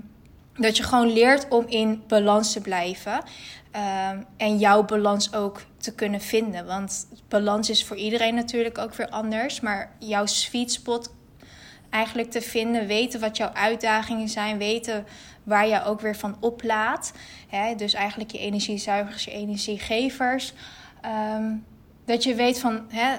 dat je gewoon leert om in balans te blijven. Ehm, en jouw balans ook te kunnen vinden. Want balans is voor iedereen natuurlijk ook weer anders. Maar jouw sweet spot eigenlijk te vinden, weten wat jouw uitdagingen zijn, weten waar je ook weer van oplaadt. Hè? Dus eigenlijk je energiezuigers, je energiegevers. Ehm, dat je weet van hè,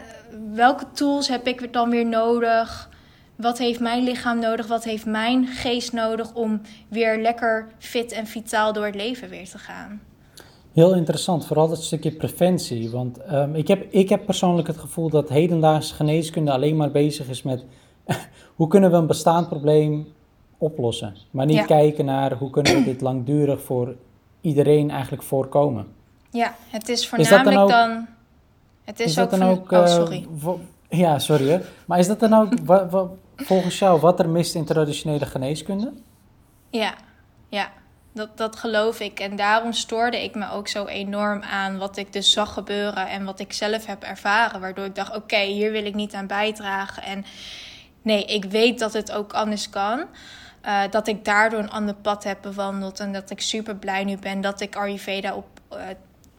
welke tools heb ik dan weer nodig? Wat heeft mijn lichaam nodig? Wat heeft mijn geest nodig om weer lekker fit en vitaal door het leven weer te gaan? Heel interessant, vooral dat stukje preventie. Want ehm, ik, heb, ik heb persoonlijk het gevoel dat hedendaagse geneeskunde alleen maar bezig is met hoe kunnen we een bestaand probleem oplossen. Maar niet Ja. kijken naar hoe kunnen we dit langdurig voor iedereen eigenlijk voorkomen. Ja, het is Is dat voornamelijk dan dan. ook- het is, Is dat ook dan ook... oh, eh, sorry. ja, sorry hè. Maar is dat dan ook volgens jou wat er mist in traditionele geneeskunde? Ja, ja. Dat, dat geloof ik. En daarom stoorde ik me ook zo enorm aan wat ik dus zag gebeuren en wat ik zelf heb ervaren. Waardoor ik dacht, oké, hier wil ik niet aan bijdragen. En nee, ik weet dat het ook anders kan. Eh, dat ik daardoor een ander pad heb bewandeld. En dat ik super blij nu ben dat ik Ayurveda op, eh,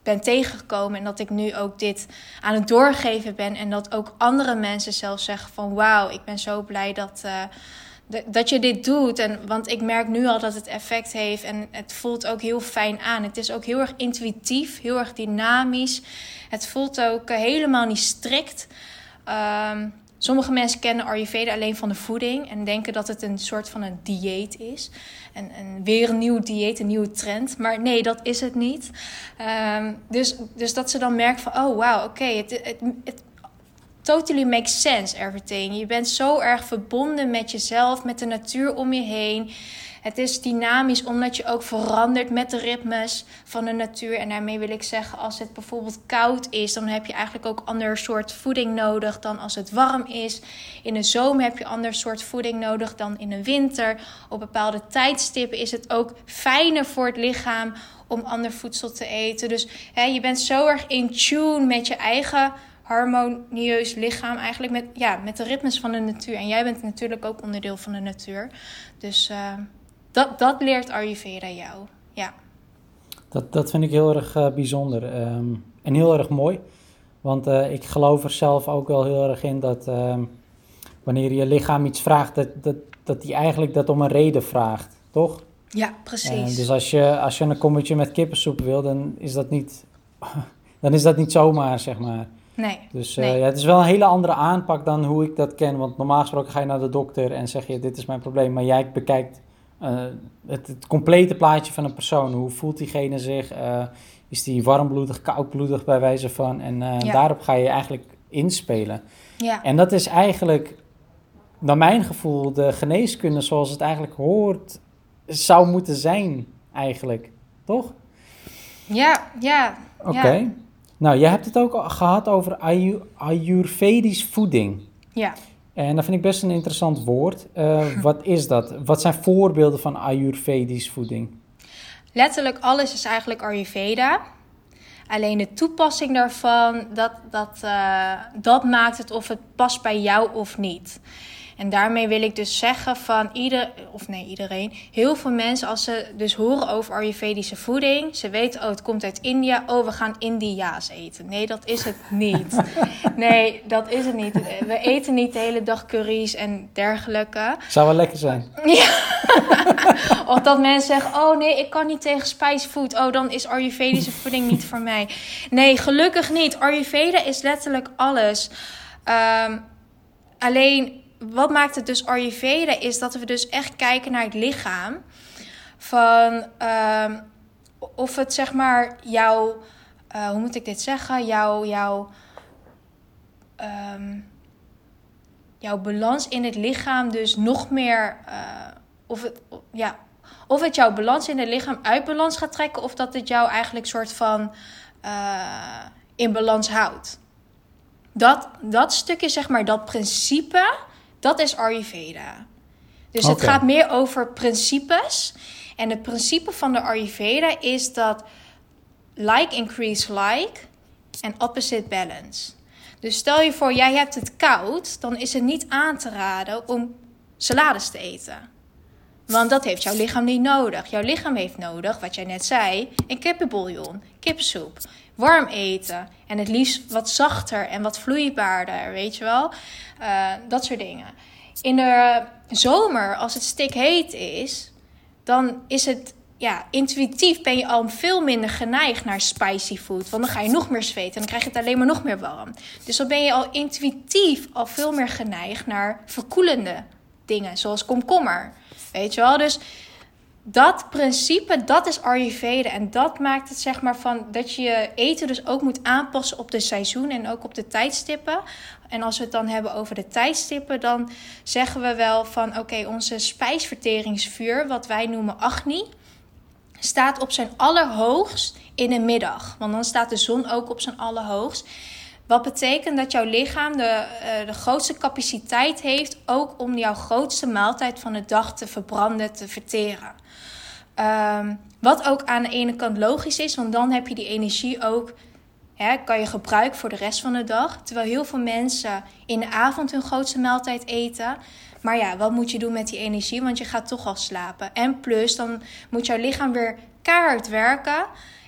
ben tegengekomen. En dat ik nu ook dit aan het doorgeven ben. En dat ook andere mensen zelfs zeggen van... Wauw, ik ben zo blij dat... eh, dat je dit doet. En, want ik merk nu al dat het effect heeft. En het voelt ook heel fijn aan. Het is ook heel erg intuïtief, heel erg dynamisch. Het voelt ook eh, helemaal niet strikt. Ehm, sommige mensen kennen Ayurveda alleen van de voeding. En denken dat het een soort van een dieet is. En, weer een nieuw dieet, een nieuwe trend. Maar nee, dat is het niet. Ehm, dus, dus dat ze dan merken van... Oh, wauw, oké, het, het, het totally makes sense, everything. Je bent zo erg verbonden met jezelf, met de natuur om je heen. Het is dynamisch omdat je ook verandert met de ritmes van de natuur. En daarmee wil ik zeggen, als het bijvoorbeeld koud is, dan heb je eigenlijk ook ander soort voeding nodig dan als het warm is. In de zomer heb je ander soort voeding nodig dan in de winter. Op bepaalde tijdstippen is het ook fijner voor het lichaam om ander voedsel te eten. Dus hè, je bent zo erg in tune met je eigen harmonieus lichaam eigenlijk met, ja, met de ritmes van de natuur. En jij bent natuurlijk ook onderdeel van de natuur. Dus uh, dat, dat leert Ayurveda jou. Ja. Dat, dat vind ik heel erg uh, bijzonder um, en heel erg mooi. Want uh, ik geloof er zelf ook wel heel erg in dat um, wanneer je lichaam iets vraagt, dat, dat, dat die eigenlijk dat om een reden vraagt, toch? Ja, precies. dus als je, als je een kommetje met kippensoep wil, dan is dat niet, dan is dat niet zomaar, zeg maar. Nee. Dus nee. Ja, het is wel een hele andere aanpak dan hoe ik dat ken. Want normaal gesproken ga je naar de dokter en zeg je: Dit is mijn probleem. Maar jij bekijkt uh, het, het, complete plaatje van een persoon. Hoe voelt diegene zich? Uh, is die warmbloedig, koudbloedig bij wijze van? En uh, ja. daarop ga je eigenlijk inspelen. Ja. En dat is eigenlijk, naar mijn gevoel, de geneeskunde zoals het eigenlijk hoort, zou moeten zijn, eigenlijk. Toch? Ja, ja. Oké. Okay. Ja. Nou, je hebt het ook gehad over Ayur Ayurvedisch voeding. Ja. En dat vind ik best een interessant woord. Uh, wat is dat? Wat zijn voorbeelden van Ayurvedisch voeding? Letterlijk alles is eigenlijk Ayurveda. Alleen de toepassing daarvan, dat, dat, uh, dat maakt het of het past bij jou of niet. En daarmee wil ik dus zeggen van ieder, of nee, iedereen, heel veel mensen als ze dus horen over Ayurvedische voeding, ze weten, oh, het komt uit India, oh, we gaan Indiaas eten. Nee, dat is het niet. Nee, dat is het niet. We eten niet de hele dag curry's en dergelijke. Zou wel lekker zijn. Ja. of dat mensen zeggen, oh nee, ik kan niet tegen spicy food. Oh, dan is Ayurvedische voeding niet voor mij. Nee, gelukkig niet. Ayurveda is letterlijk alles. Um, alleen wat maakt het dus Ayurveda is dat we dus echt kijken naar het lichaam. Van uh, of het zeg maar jouw, uh, hoe moet ik dit zeggen? Jouw, jouw, um, jouw balans in het lichaam dus nog meer, uh, of het, ja, of het jouw balans in het lichaam uit balans gaat trekken, of dat het jou eigenlijk soort van uh, in balans houdt. Dat, dat stukje, zeg maar, dat principe dat is Ayurveda. Dus okay. het gaat meer over principes. En het principe van de Ayurveda is dat like increase like en opposite balance. Dus stel je voor, jij hebt het koud, dan is het niet aan te raden om salades te eten. Want dat heeft jouw lichaam niet nodig. Jouw lichaam heeft nodig, wat jij net zei, een kippenbouillon, kippensoep, warm eten. En het liefst wat zachter en wat vloeibaarder, weet je wel. Uh, dat soort dingen. In de zomer, als het stik heet is, dan is het ja, intuïtief ben je al veel minder geneigd naar spicy food. Want dan ga je nog meer zweten en dan krijg je het alleen maar nog meer warm. Dus dan ben je al intuïtief al veel meer geneigd naar verkoelende dingen, zoals komkommer. Weet je wel? Dus dat principe, dat is Ayurveda. En dat maakt het zeg maar van dat je eten dus ook moet aanpassen op de seizoen en ook op de tijdstippen. En als we het dan hebben over de tijdstippen, dan zeggen we wel van oké, onze spijsverteringsvuur, wat wij noemen Agni, staat op zijn allerhoogst in de middag. Want dan staat de zon ook op zijn allerhoogst. Wat betekent dat jouw lichaam de, uh, de grootste capaciteit heeft ook om jouw grootste maaltijd van de dag te verbranden, te verteren. Um, wat ook aan de ene kant logisch is, want dan heb je die energie ook, hè, kan je gebruiken voor de rest van de dag. Terwijl heel veel mensen in de avond hun grootste maaltijd eten. Maar ja, wat moet je doen met die energie? Want je gaat toch al slapen. En plus, dan moet jouw lichaam weer keihard werken.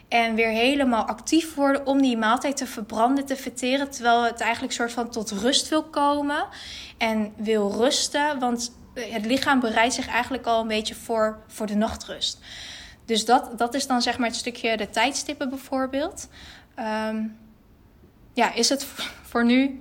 En weer helemaal actief worden om die maaltijd te verbranden, te verteren. Terwijl het eigenlijk soort van tot rust wil komen. En wil rusten. Want het lichaam bereidt zich eigenlijk al een beetje voor, voor de nachtrust. Dus dat, dat is dan zeg maar het stukje de tijdstippen bijvoorbeeld. Um, ja, is het voor nu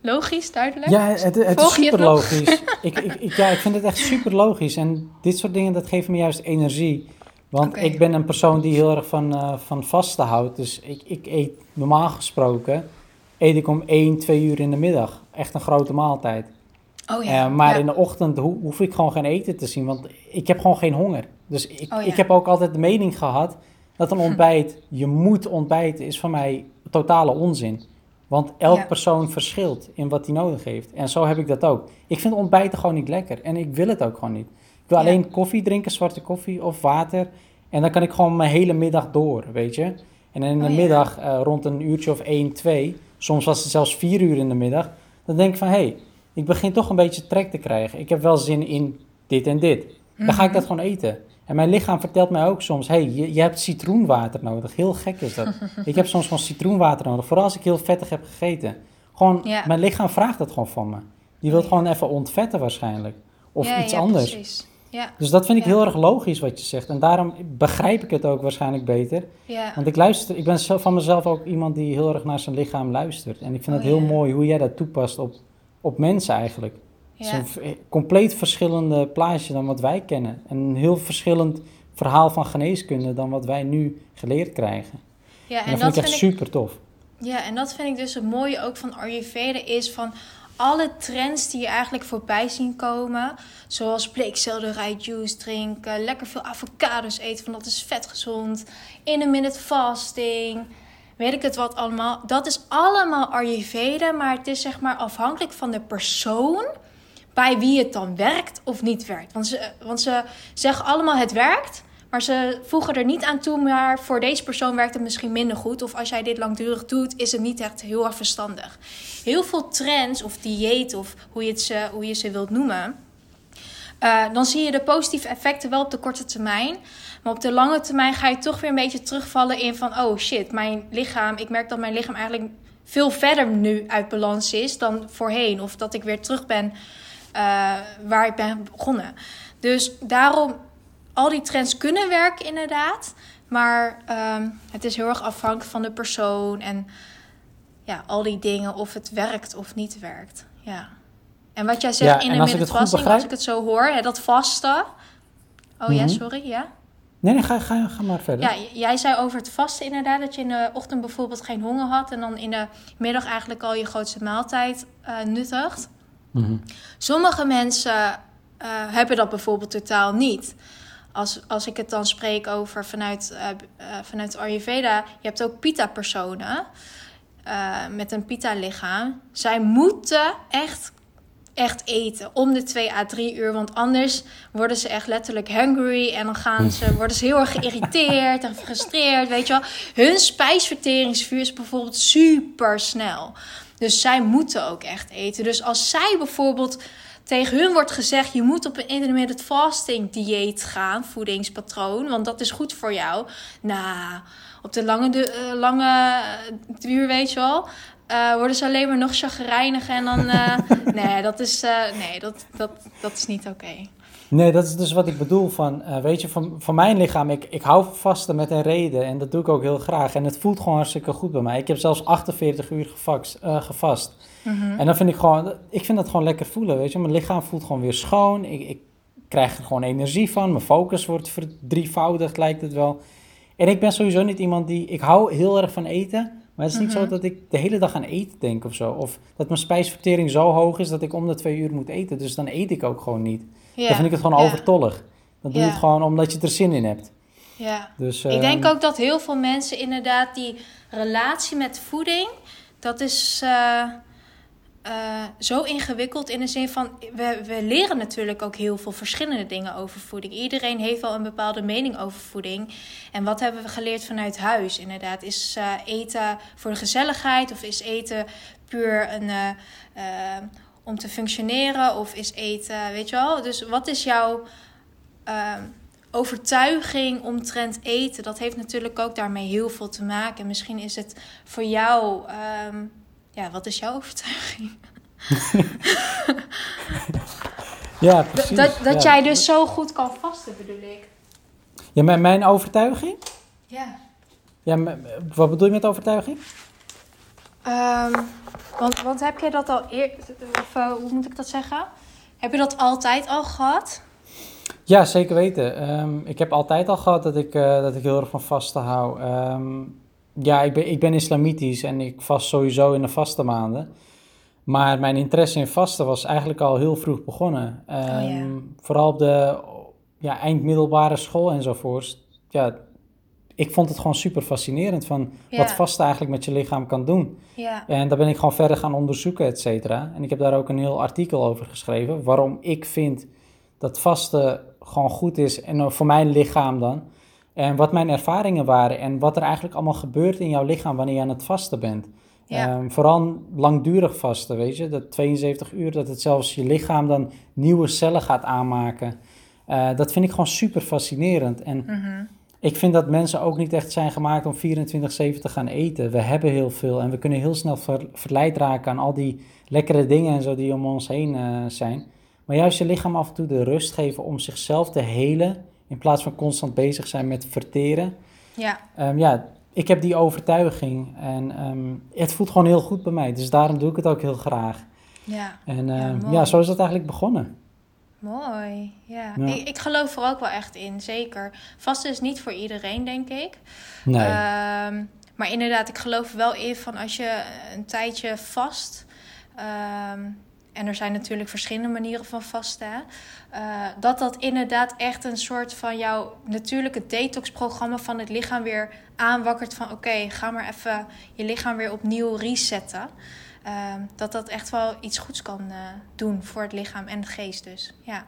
logisch, duidelijk? Ja, het, het is super logisch. ik, ik, ja, ik vind het echt super logisch. En dit soort dingen, dat geeft me juist energie. Want okay. ik ben een persoon die heel erg van, uh, van vasten houdt. Dus ik, ik eet normaal gesproken, eet ik om 1, 2 uur in de middag. Echt een grote maaltijd. Oh ja. Eh, maar ja. in de ochtend ho- hoef ik gewoon geen eten te zien, want ik heb gewoon geen honger. Dus ik, Oh ja. ik heb ook altijd de mening gehad dat een ontbijt, je moet ontbijten, is voor mij totale onzin. Want elk Ja. persoon verschilt in wat hij nodig heeft. En zo heb ik dat ook. Ik vind ontbijten gewoon niet lekker en ik wil het ook gewoon niet. Ik wil Ja. alleen koffie drinken, zwarte koffie of water. En dan kan ik gewoon mijn hele middag door, weet je. En in de Oh ja. middag, eh, rond een uurtje of 1, 2, soms was het zelfs 4 uur in de middag, dan denk ik van hé, hey, ik begin toch een beetje trek te krijgen. Ik heb wel zin in dit en dit. Dan ga ik Mhm. dat gewoon eten. En mijn lichaam vertelt mij ook soms: hé, hey, je, je hebt citroenwater nodig. Heel gek is dat. ik heb soms gewoon citroenwater nodig, vooral als ik heel vettig heb gegeten. Gewoon, Ja. mijn lichaam vraagt dat gewoon van me. Die wil gewoon even ontvetten waarschijnlijk. Of Ja, iets ja, anders. Precies. Ja, Dus dat vind ik Ja. heel erg logisch wat je zegt. En daarom begrijp ik het ook waarschijnlijk beter. ja. Want ik luister, ik ben zelf, van mezelf ook iemand die heel erg naar zijn lichaam luistert. En ik vind Oh, het heel ja. mooi hoe jij dat toepast op, op mensen eigenlijk. Het is een v- compleet verschillende plaatje dan wat wij kennen. En een heel verschillend verhaal van geneeskunde dan wat wij nu geleerd krijgen. Ja, En, en dat dat vind ik echt vind super tof. Ja, en dat vind ik dus het mooie ook van Ayurveda is van alle trends die je eigenlijk voorbij zien komen. Zoals bleekselderij juice drinken, lekker veel avocados eten, want dat is vet gezond. Intermittent fasting, weet ik het wat allemaal. Dat is allemaal Ayurveda, maar het is zeg maar afhankelijk van de persoon bij wie het dan werkt of niet werkt. Want ze, want ze zeggen allemaal het werkt, maar ze voegen er niet aan toe, maar voor deze persoon werkt het misschien minder goed. Of als jij dit langdurig doet, is het niet echt heel erg verstandig. Heel veel trends of dieet of hoe je, het ze, hoe je ze wilt noemen. eh, dan zie je de positieve effecten wel op de korte termijn. Maar op de lange termijn ga je toch weer een beetje terugvallen in van... oh shit, mijn lichaam... ik merk dat mijn lichaam eigenlijk veel verder nu uit balans is dan voorheen. Of dat ik weer terug ben eh, waar ik ben begonnen. Dus daarom, al die trends kunnen werken inderdaad. Maar ehm, het is heel erg afhankelijk van de persoon en ja, al die dingen, of het werkt of niet werkt. Ja. En wat jij zegt in de begrijp- als ik het zo hoor, hè, dat vasten. Oh ja, Mhm. sorry, ja. Nee, nee, ga, ga, ga maar verder. Ja, jij zei over het vasten inderdaad, dat je in de ochtend bijvoorbeeld geen honger had en dan in de middag eigenlijk al je grootste maaltijd eh, nuttigt. Mhm. Sommige mensen eh, hebben dat bijvoorbeeld totaal niet. Als, als ik het dan spreek over vanuit, eh, vanuit Ayurveda, je hebt ook Pitta-personen eh, met een Pitta-lichaam. Zij moeten echt, echt eten om de 2 à 3 uur, want anders worden ze echt letterlijk hungry en dan gaan ze, worden ze heel erg geïrriteerd en gefrustreerd, weet je wel. Hun spijsverteringsvuur is bijvoorbeeld super snel. Dus zij moeten ook echt eten. Dus als zij bijvoorbeeld tegen hun wordt gezegd: je moet op een intermittent fasting dieet gaan, voedingspatroon, want dat is goed voor jou. Nou, op de lange, eh, lange duur, weet je wel. eh, worden ze alleen maar nog chagrijnig en dan. eh, nee, dat is, nee dat, dat, dat is niet oké. Nee, dat is dus wat ik bedoel van, weet je, van, van mijn lichaam, ik, ik hou vasten met een reden en dat doe ik ook heel graag. En het voelt gewoon hartstikke goed bij mij. Ik heb zelfs 48 uur eh, gevast. Mhm. En dan vind ik gewoon, ik vind dat gewoon lekker voelen, weet je. Mijn lichaam voelt gewoon weer schoon, ik, ik krijg er gewoon energie van, mijn focus wordt verdrievoudigd, lijkt het wel. En ik ben sowieso niet iemand die, ik hou heel erg van eten, maar het is niet Mhm. zo dat ik de hele dag aan eten denk of zo. Of dat mijn spijsvertering zo hoog is dat ik om de twee uur moet eten, dus dan eet ik ook gewoon niet. Dan vind ik het gewoon overtollig. Dan doe je het gewoon omdat je er zin in hebt. Ja. Dus, Ik denk ehm, ook dat heel veel mensen inderdaad die relatie met voeding, dat is eh, eh, zo ingewikkeld in de zin van, we, we leren natuurlijk ook heel veel verschillende dingen over voeding. Iedereen heeft wel een bepaalde mening over voeding. En wat hebben we geleerd vanuit huis inderdaad? Is eh, eten voor de gezelligheid of is eten puur een, eh, om te functioneren of is eten, weet je wel? Dus wat is jouw... overtuiging omtrent eten, dat heeft natuurlijk ook daarmee heel veel te maken. En misschien is het voor jou, ehm, ja, wat is jouw overtuiging? Ja, Dat, precies. dat, dat ja. jij dus zo goed kan vasten, bedoel ik. Ja, mijn, mijn overtuiging? Ja. Ja, wat bedoel je met overtuiging? Ehm, want, want heb jij dat al eerder, of eh, hoe moet ik dat zeggen? Heb je dat altijd al gehad? Ja, zeker weten. Ehm, ik heb altijd al gehad dat ik, eh, dat ik heel erg van vasten hou. Ehm, ja, ik ben, ik ben islamitisch en ik vast sowieso in de vaste maanden. Maar mijn interesse in vasten was eigenlijk al heel vroeg begonnen. Oh, ja. Ehm, Vooral op de ja, eindmiddelbare school enzovoort. Ja, ik vond het gewoon super fascinerend van Ja. wat vasten eigenlijk met je lichaam kan doen. Ja. En daar ben ik gewoon verder gaan onderzoeken, et cetera. En ik heb daar ook een heel artikel over geschreven. Waarom ik vind dat vasten gewoon goed is. En voor mijn lichaam dan. En wat mijn ervaringen waren. En wat er eigenlijk allemaal gebeurt in jouw lichaam wanneer je aan het vasten bent. Ja. Ehm, vooral langdurig vasten, weet je. Dat 72 uur, dat het zelfs je lichaam dan nieuwe cellen gaat aanmaken. Eh, dat vind ik gewoon super fascinerend. En Mhm. ik vind dat mensen ook niet echt zijn gemaakt om 24-7 te gaan eten. We hebben heel veel en we kunnen heel snel ver- verleid raken aan al die lekkere dingen en zo die om ons heen eh, zijn. Maar juist je lichaam af en toe de rust geven om zichzelf te helen, in plaats van constant bezig zijn met verteren. Ja. Ehm, ja, ik heb die overtuiging en ehm, het voelt gewoon heel goed bij mij. Dus daarom doe ik het ook heel graag. Ja. En Ja, ehm, ja, zo is het eigenlijk begonnen. Mooi, ja. Ja. Ik, ik geloof er ook wel echt in, zeker. Vasten is niet voor iedereen, denk ik. Nee. Maar inderdaad, ik geloof wel in van als je een tijdje vast... en er zijn natuurlijk verschillende manieren van vasten. eh, dat dat inderdaad echt een soort van jouw natuurlijke detoxprogramma van het lichaam weer aanwakkert. Van oké, ga maar even je lichaam weer opnieuw resetten. Ehm, dat dat echt wel iets goeds kan eh, doen voor het lichaam en de geest dus. Ja,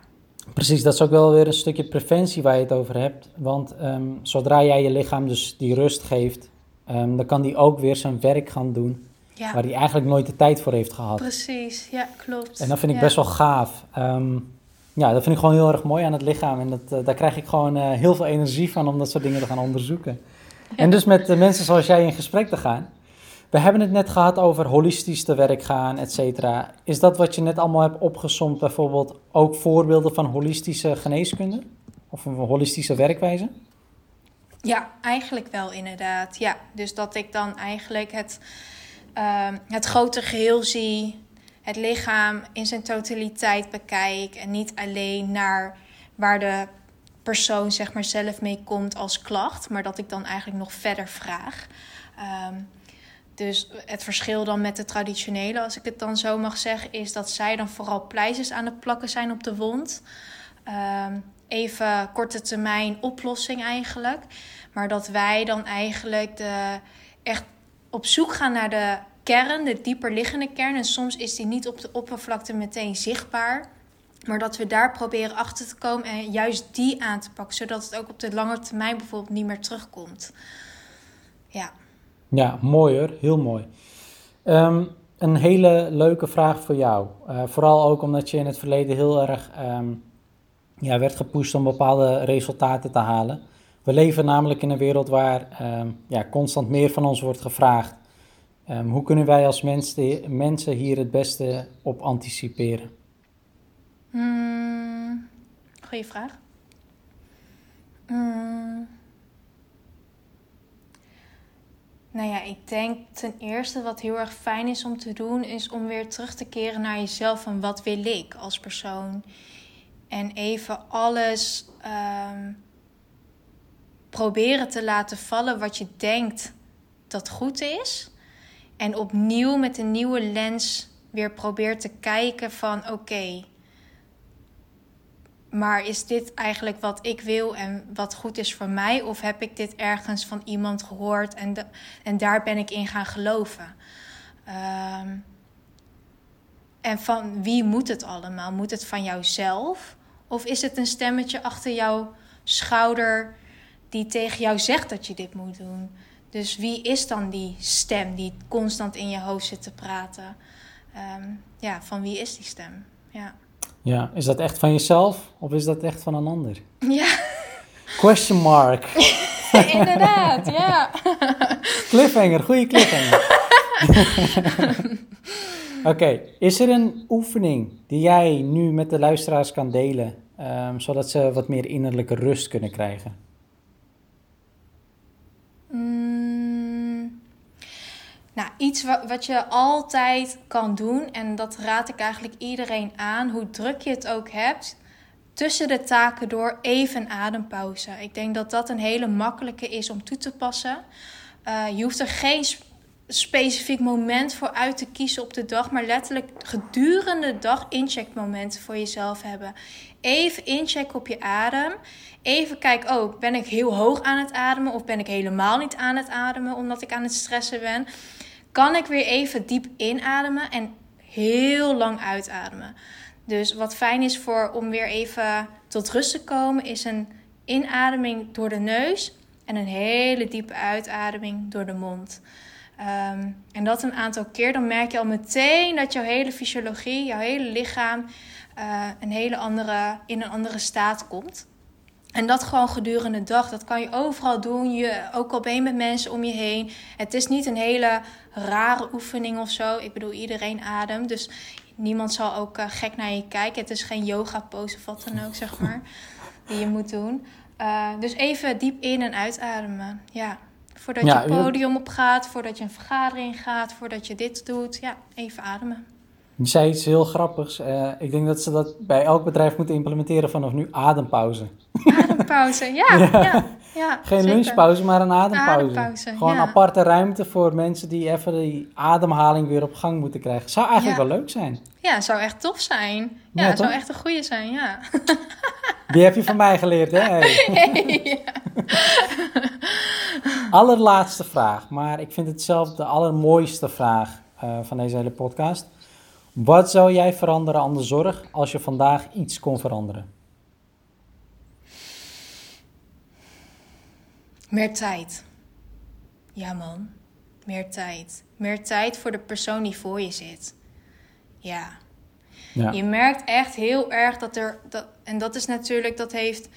Precies, dat is ook wel weer een stukje preventie waar je het over hebt. Want ehm, zodra jij je lichaam dus die rust geeft, ehm, dan kan die ook weer zijn werk gaan doen ja waar hij eigenlijk nooit de tijd voor heeft gehad. precies. Ja, klopt. En dat vind ik Ja. best wel gaaf. Ehm, ja, dat vind ik gewoon heel erg mooi aan het lichaam. En dat, eh, daar krijg ik gewoon eh, heel veel energie van om dat soort dingen te gaan onderzoeken. En dus met mensen zoals jij in gesprek te gaan. We hebben het net gehad over holistisch te werk gaan, et cetera. Is dat wat je net allemaal hebt opgesomd, bijvoorbeeld ook voorbeelden van holistische geneeskunde? Of een holistische werkwijze? Ja, eigenlijk wel inderdaad. Ja, dus dat ik dan eigenlijk het, ehm, het grote geheel zie, het lichaam in zijn totaliteit bekijk en niet alleen naar waar de persoon zeg maar zelf mee komt als klacht, maar dat ik dan eigenlijk nog verder vraag. Ehm, dus het verschil dan met de traditionele, als ik het dan zo mag zeggen, is dat zij dan vooral pleisters aan het plakken zijn op de wond. Ehm, even korte termijn oplossing eigenlijk. Maar dat wij dan eigenlijk de, echt op zoek gaan naar de kern, de dieper liggende kern. En soms is die niet op de oppervlakte meteen zichtbaar. Maar dat we daar proberen achter te komen en juist die aan te pakken. Zodat het ook op de lange termijn bijvoorbeeld niet meer terugkomt. Ja. Ja, mooi hoor, heel mooi. Ehm, een hele leuke vraag voor jou. Eh, vooral ook omdat je in het verleden heel erg ehm, ja, werd gepusht om bepaalde resultaten te halen. We leven namelijk in een wereld waar ehm, ja, constant meer van ons wordt gevraagd. Ehm, hoe kunnen wij als mensen, mensen hier het beste op anticiperen? Hmm, goeie vraag. Hmm. Nou ja, ik denk ten eerste wat heel erg fijn is om te doen, is om weer terug te keren naar jezelf van wat wil ik als persoon. En even alles ehm, proberen te laten vallen wat je denkt dat goed is. En opnieuw met een nieuwe lens weer probeert te kijken van oké, maar is dit eigenlijk wat ik wil en wat goed is voor mij? Of heb ik dit ergens van iemand gehoord en, en daar ben ik in gaan geloven? Ehm, en van wie moet het allemaal? Moet het van jouzelf? Of is het een stemmetje achter jouw schouder die tegen jou zegt dat je dit moet doen? Dus wie is dan die stem die constant in je hoofd zit te praten? Ehm, ja, van wie is die stem? Ja. Ja, is dat echt van jezelf of is dat echt van een ander? Ja, Question mark. inderdaad, ja. Cliffhanger, goede cliffhanger. Oké, is er een oefening die jij nu met de luisteraars kan delen, ehm, zodat ze wat meer innerlijke rust kunnen krijgen? Mm, nou, iets wa- wat je altijd kan doen, en dat raad ik eigenlijk iedereen aan, hoe druk je het ook hebt, tussen de taken door even adempauze. Ik denk dat dat een hele makkelijke is om toe te passen. Eh, je hoeft er geen specifiek moment voor uit te kiezen op de dag, maar letterlijk gedurende de dag incheckmomenten voor jezelf hebben. Even inchecken op je adem. Even kijken, oh, ben ik heel hoog aan het ademen of ben ik helemaal niet aan het ademen omdat ik aan het stressen ben? Kan ik weer even diep inademen en heel lang uitademen? Dus wat fijn is voor om weer even tot rust te komen, is een inademing door de neus en een hele diepe uitademing door de mond. Ehm, en dat een aantal keer, dan merk je al meteen dat jouw hele fysiologie, jouw hele lichaam uh, een hele andere, in een andere staat komt. En dat gewoon gedurende de dag. Dat kan je overal doen. Je, ook al ben je met mensen om je heen. Het is niet een hele rare oefening of zo. Ik bedoel, iedereen ademt. Dus niemand zal ook uh, gek naar je kijken. Het is geen yoga pose of wat dan ook, zeg maar. die je moet doen. Uh, dus even diep in- en uitademen. Ja. Voordat je het podium op gaat, voordat je een vergadering gaat, voordat je dit doet. Ja, even ademen. Je zei iets heel grappigs. Uh, ik denk dat ze dat bij elk bedrijf moeten implementeren vanaf nu adempauze. Adempauze, ja. ja. ja, Geen zeker. lunchpauze, maar een adempauze. adempauze Gewoon aparte ruimte voor mensen die even die ademhaling weer op gang moeten krijgen. Zou eigenlijk wel leuk zijn. Ja, zou echt tof zijn. Ja, ja zou echt een goede zijn, ja. Die heb je van mij geleerd, hè? Hey. Allerlaatste vraag, maar ik vind het zelf de allermooiste vraag uh, van deze hele podcast. Wat zou jij veranderen aan de zorg als je vandaag iets kon veranderen? Meer tijd. Ja, man. Meer tijd. Meer tijd voor de persoon die voor je zit. Ja. ja. Je merkt echt heel erg dat er. Dat, en dat is natuurlijk, dat heeft.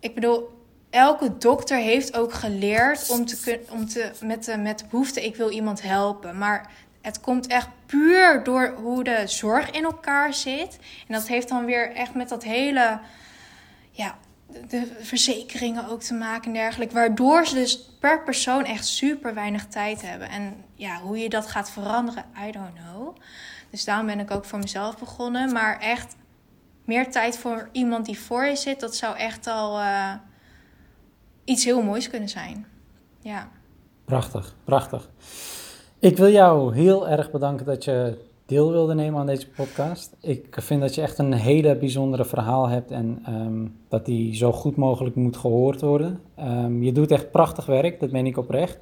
Ik bedoel, elke dokter heeft ook geleerd om te, om te, met, de, met de behoefte: ik wil iemand helpen. Maar het komt echt puur door hoe de zorg in elkaar zit. En dat heeft dan weer echt met dat hele. Ja, de verzekeringen ook te maken en dergelijke. Waardoor ze dus per persoon echt super weinig tijd hebben. En ja, hoe je dat gaat veranderen, I don't know. Dus daarom ben ik ook voor mezelf begonnen. Maar echt meer tijd voor iemand die voor je zit, dat zou echt al uh, iets heel moois kunnen zijn. Ja. Prachtig, prachtig. Ik wil jou heel erg bedanken dat je deel wilde nemen aan deze podcast. Ik vind dat je echt een hele bijzondere verhaal hebt en um, dat die zo goed mogelijk moet gehoord worden. Um, je doet echt prachtig werk, dat meen ik oprecht.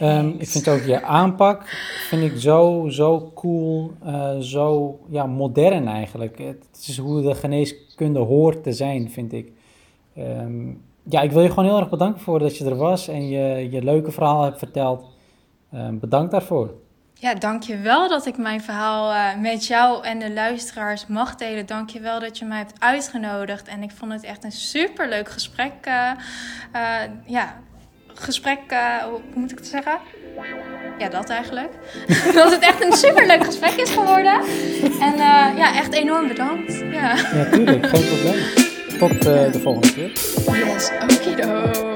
Um, ik vind ook je aanpak vind ik zo, zo cool, uh, zo ja, modern eigenlijk. Het is hoe de geneeskunde hoort te zijn, vind ik. ja, ik wil je gewoon heel erg bedanken voor dat je er was en je, je leuke verhaal hebt verteld. Bedankt daarvoor. Ja, dankjewel dat ik mijn verhaal uh, met jou en de luisteraars mag delen. Dankjewel dat je mij hebt uitgenodigd. En ik vond het echt een superleuk gesprek. Uh, uh, ja, gesprek, hoe moet ik het zeggen? Ja, dat eigenlijk. dat het echt een superleuk gesprek is geworden. En ja, echt enorm bedankt. Ja, ja tuurlijk. Geen probleem. Tot de volgende keer. Yes, okido.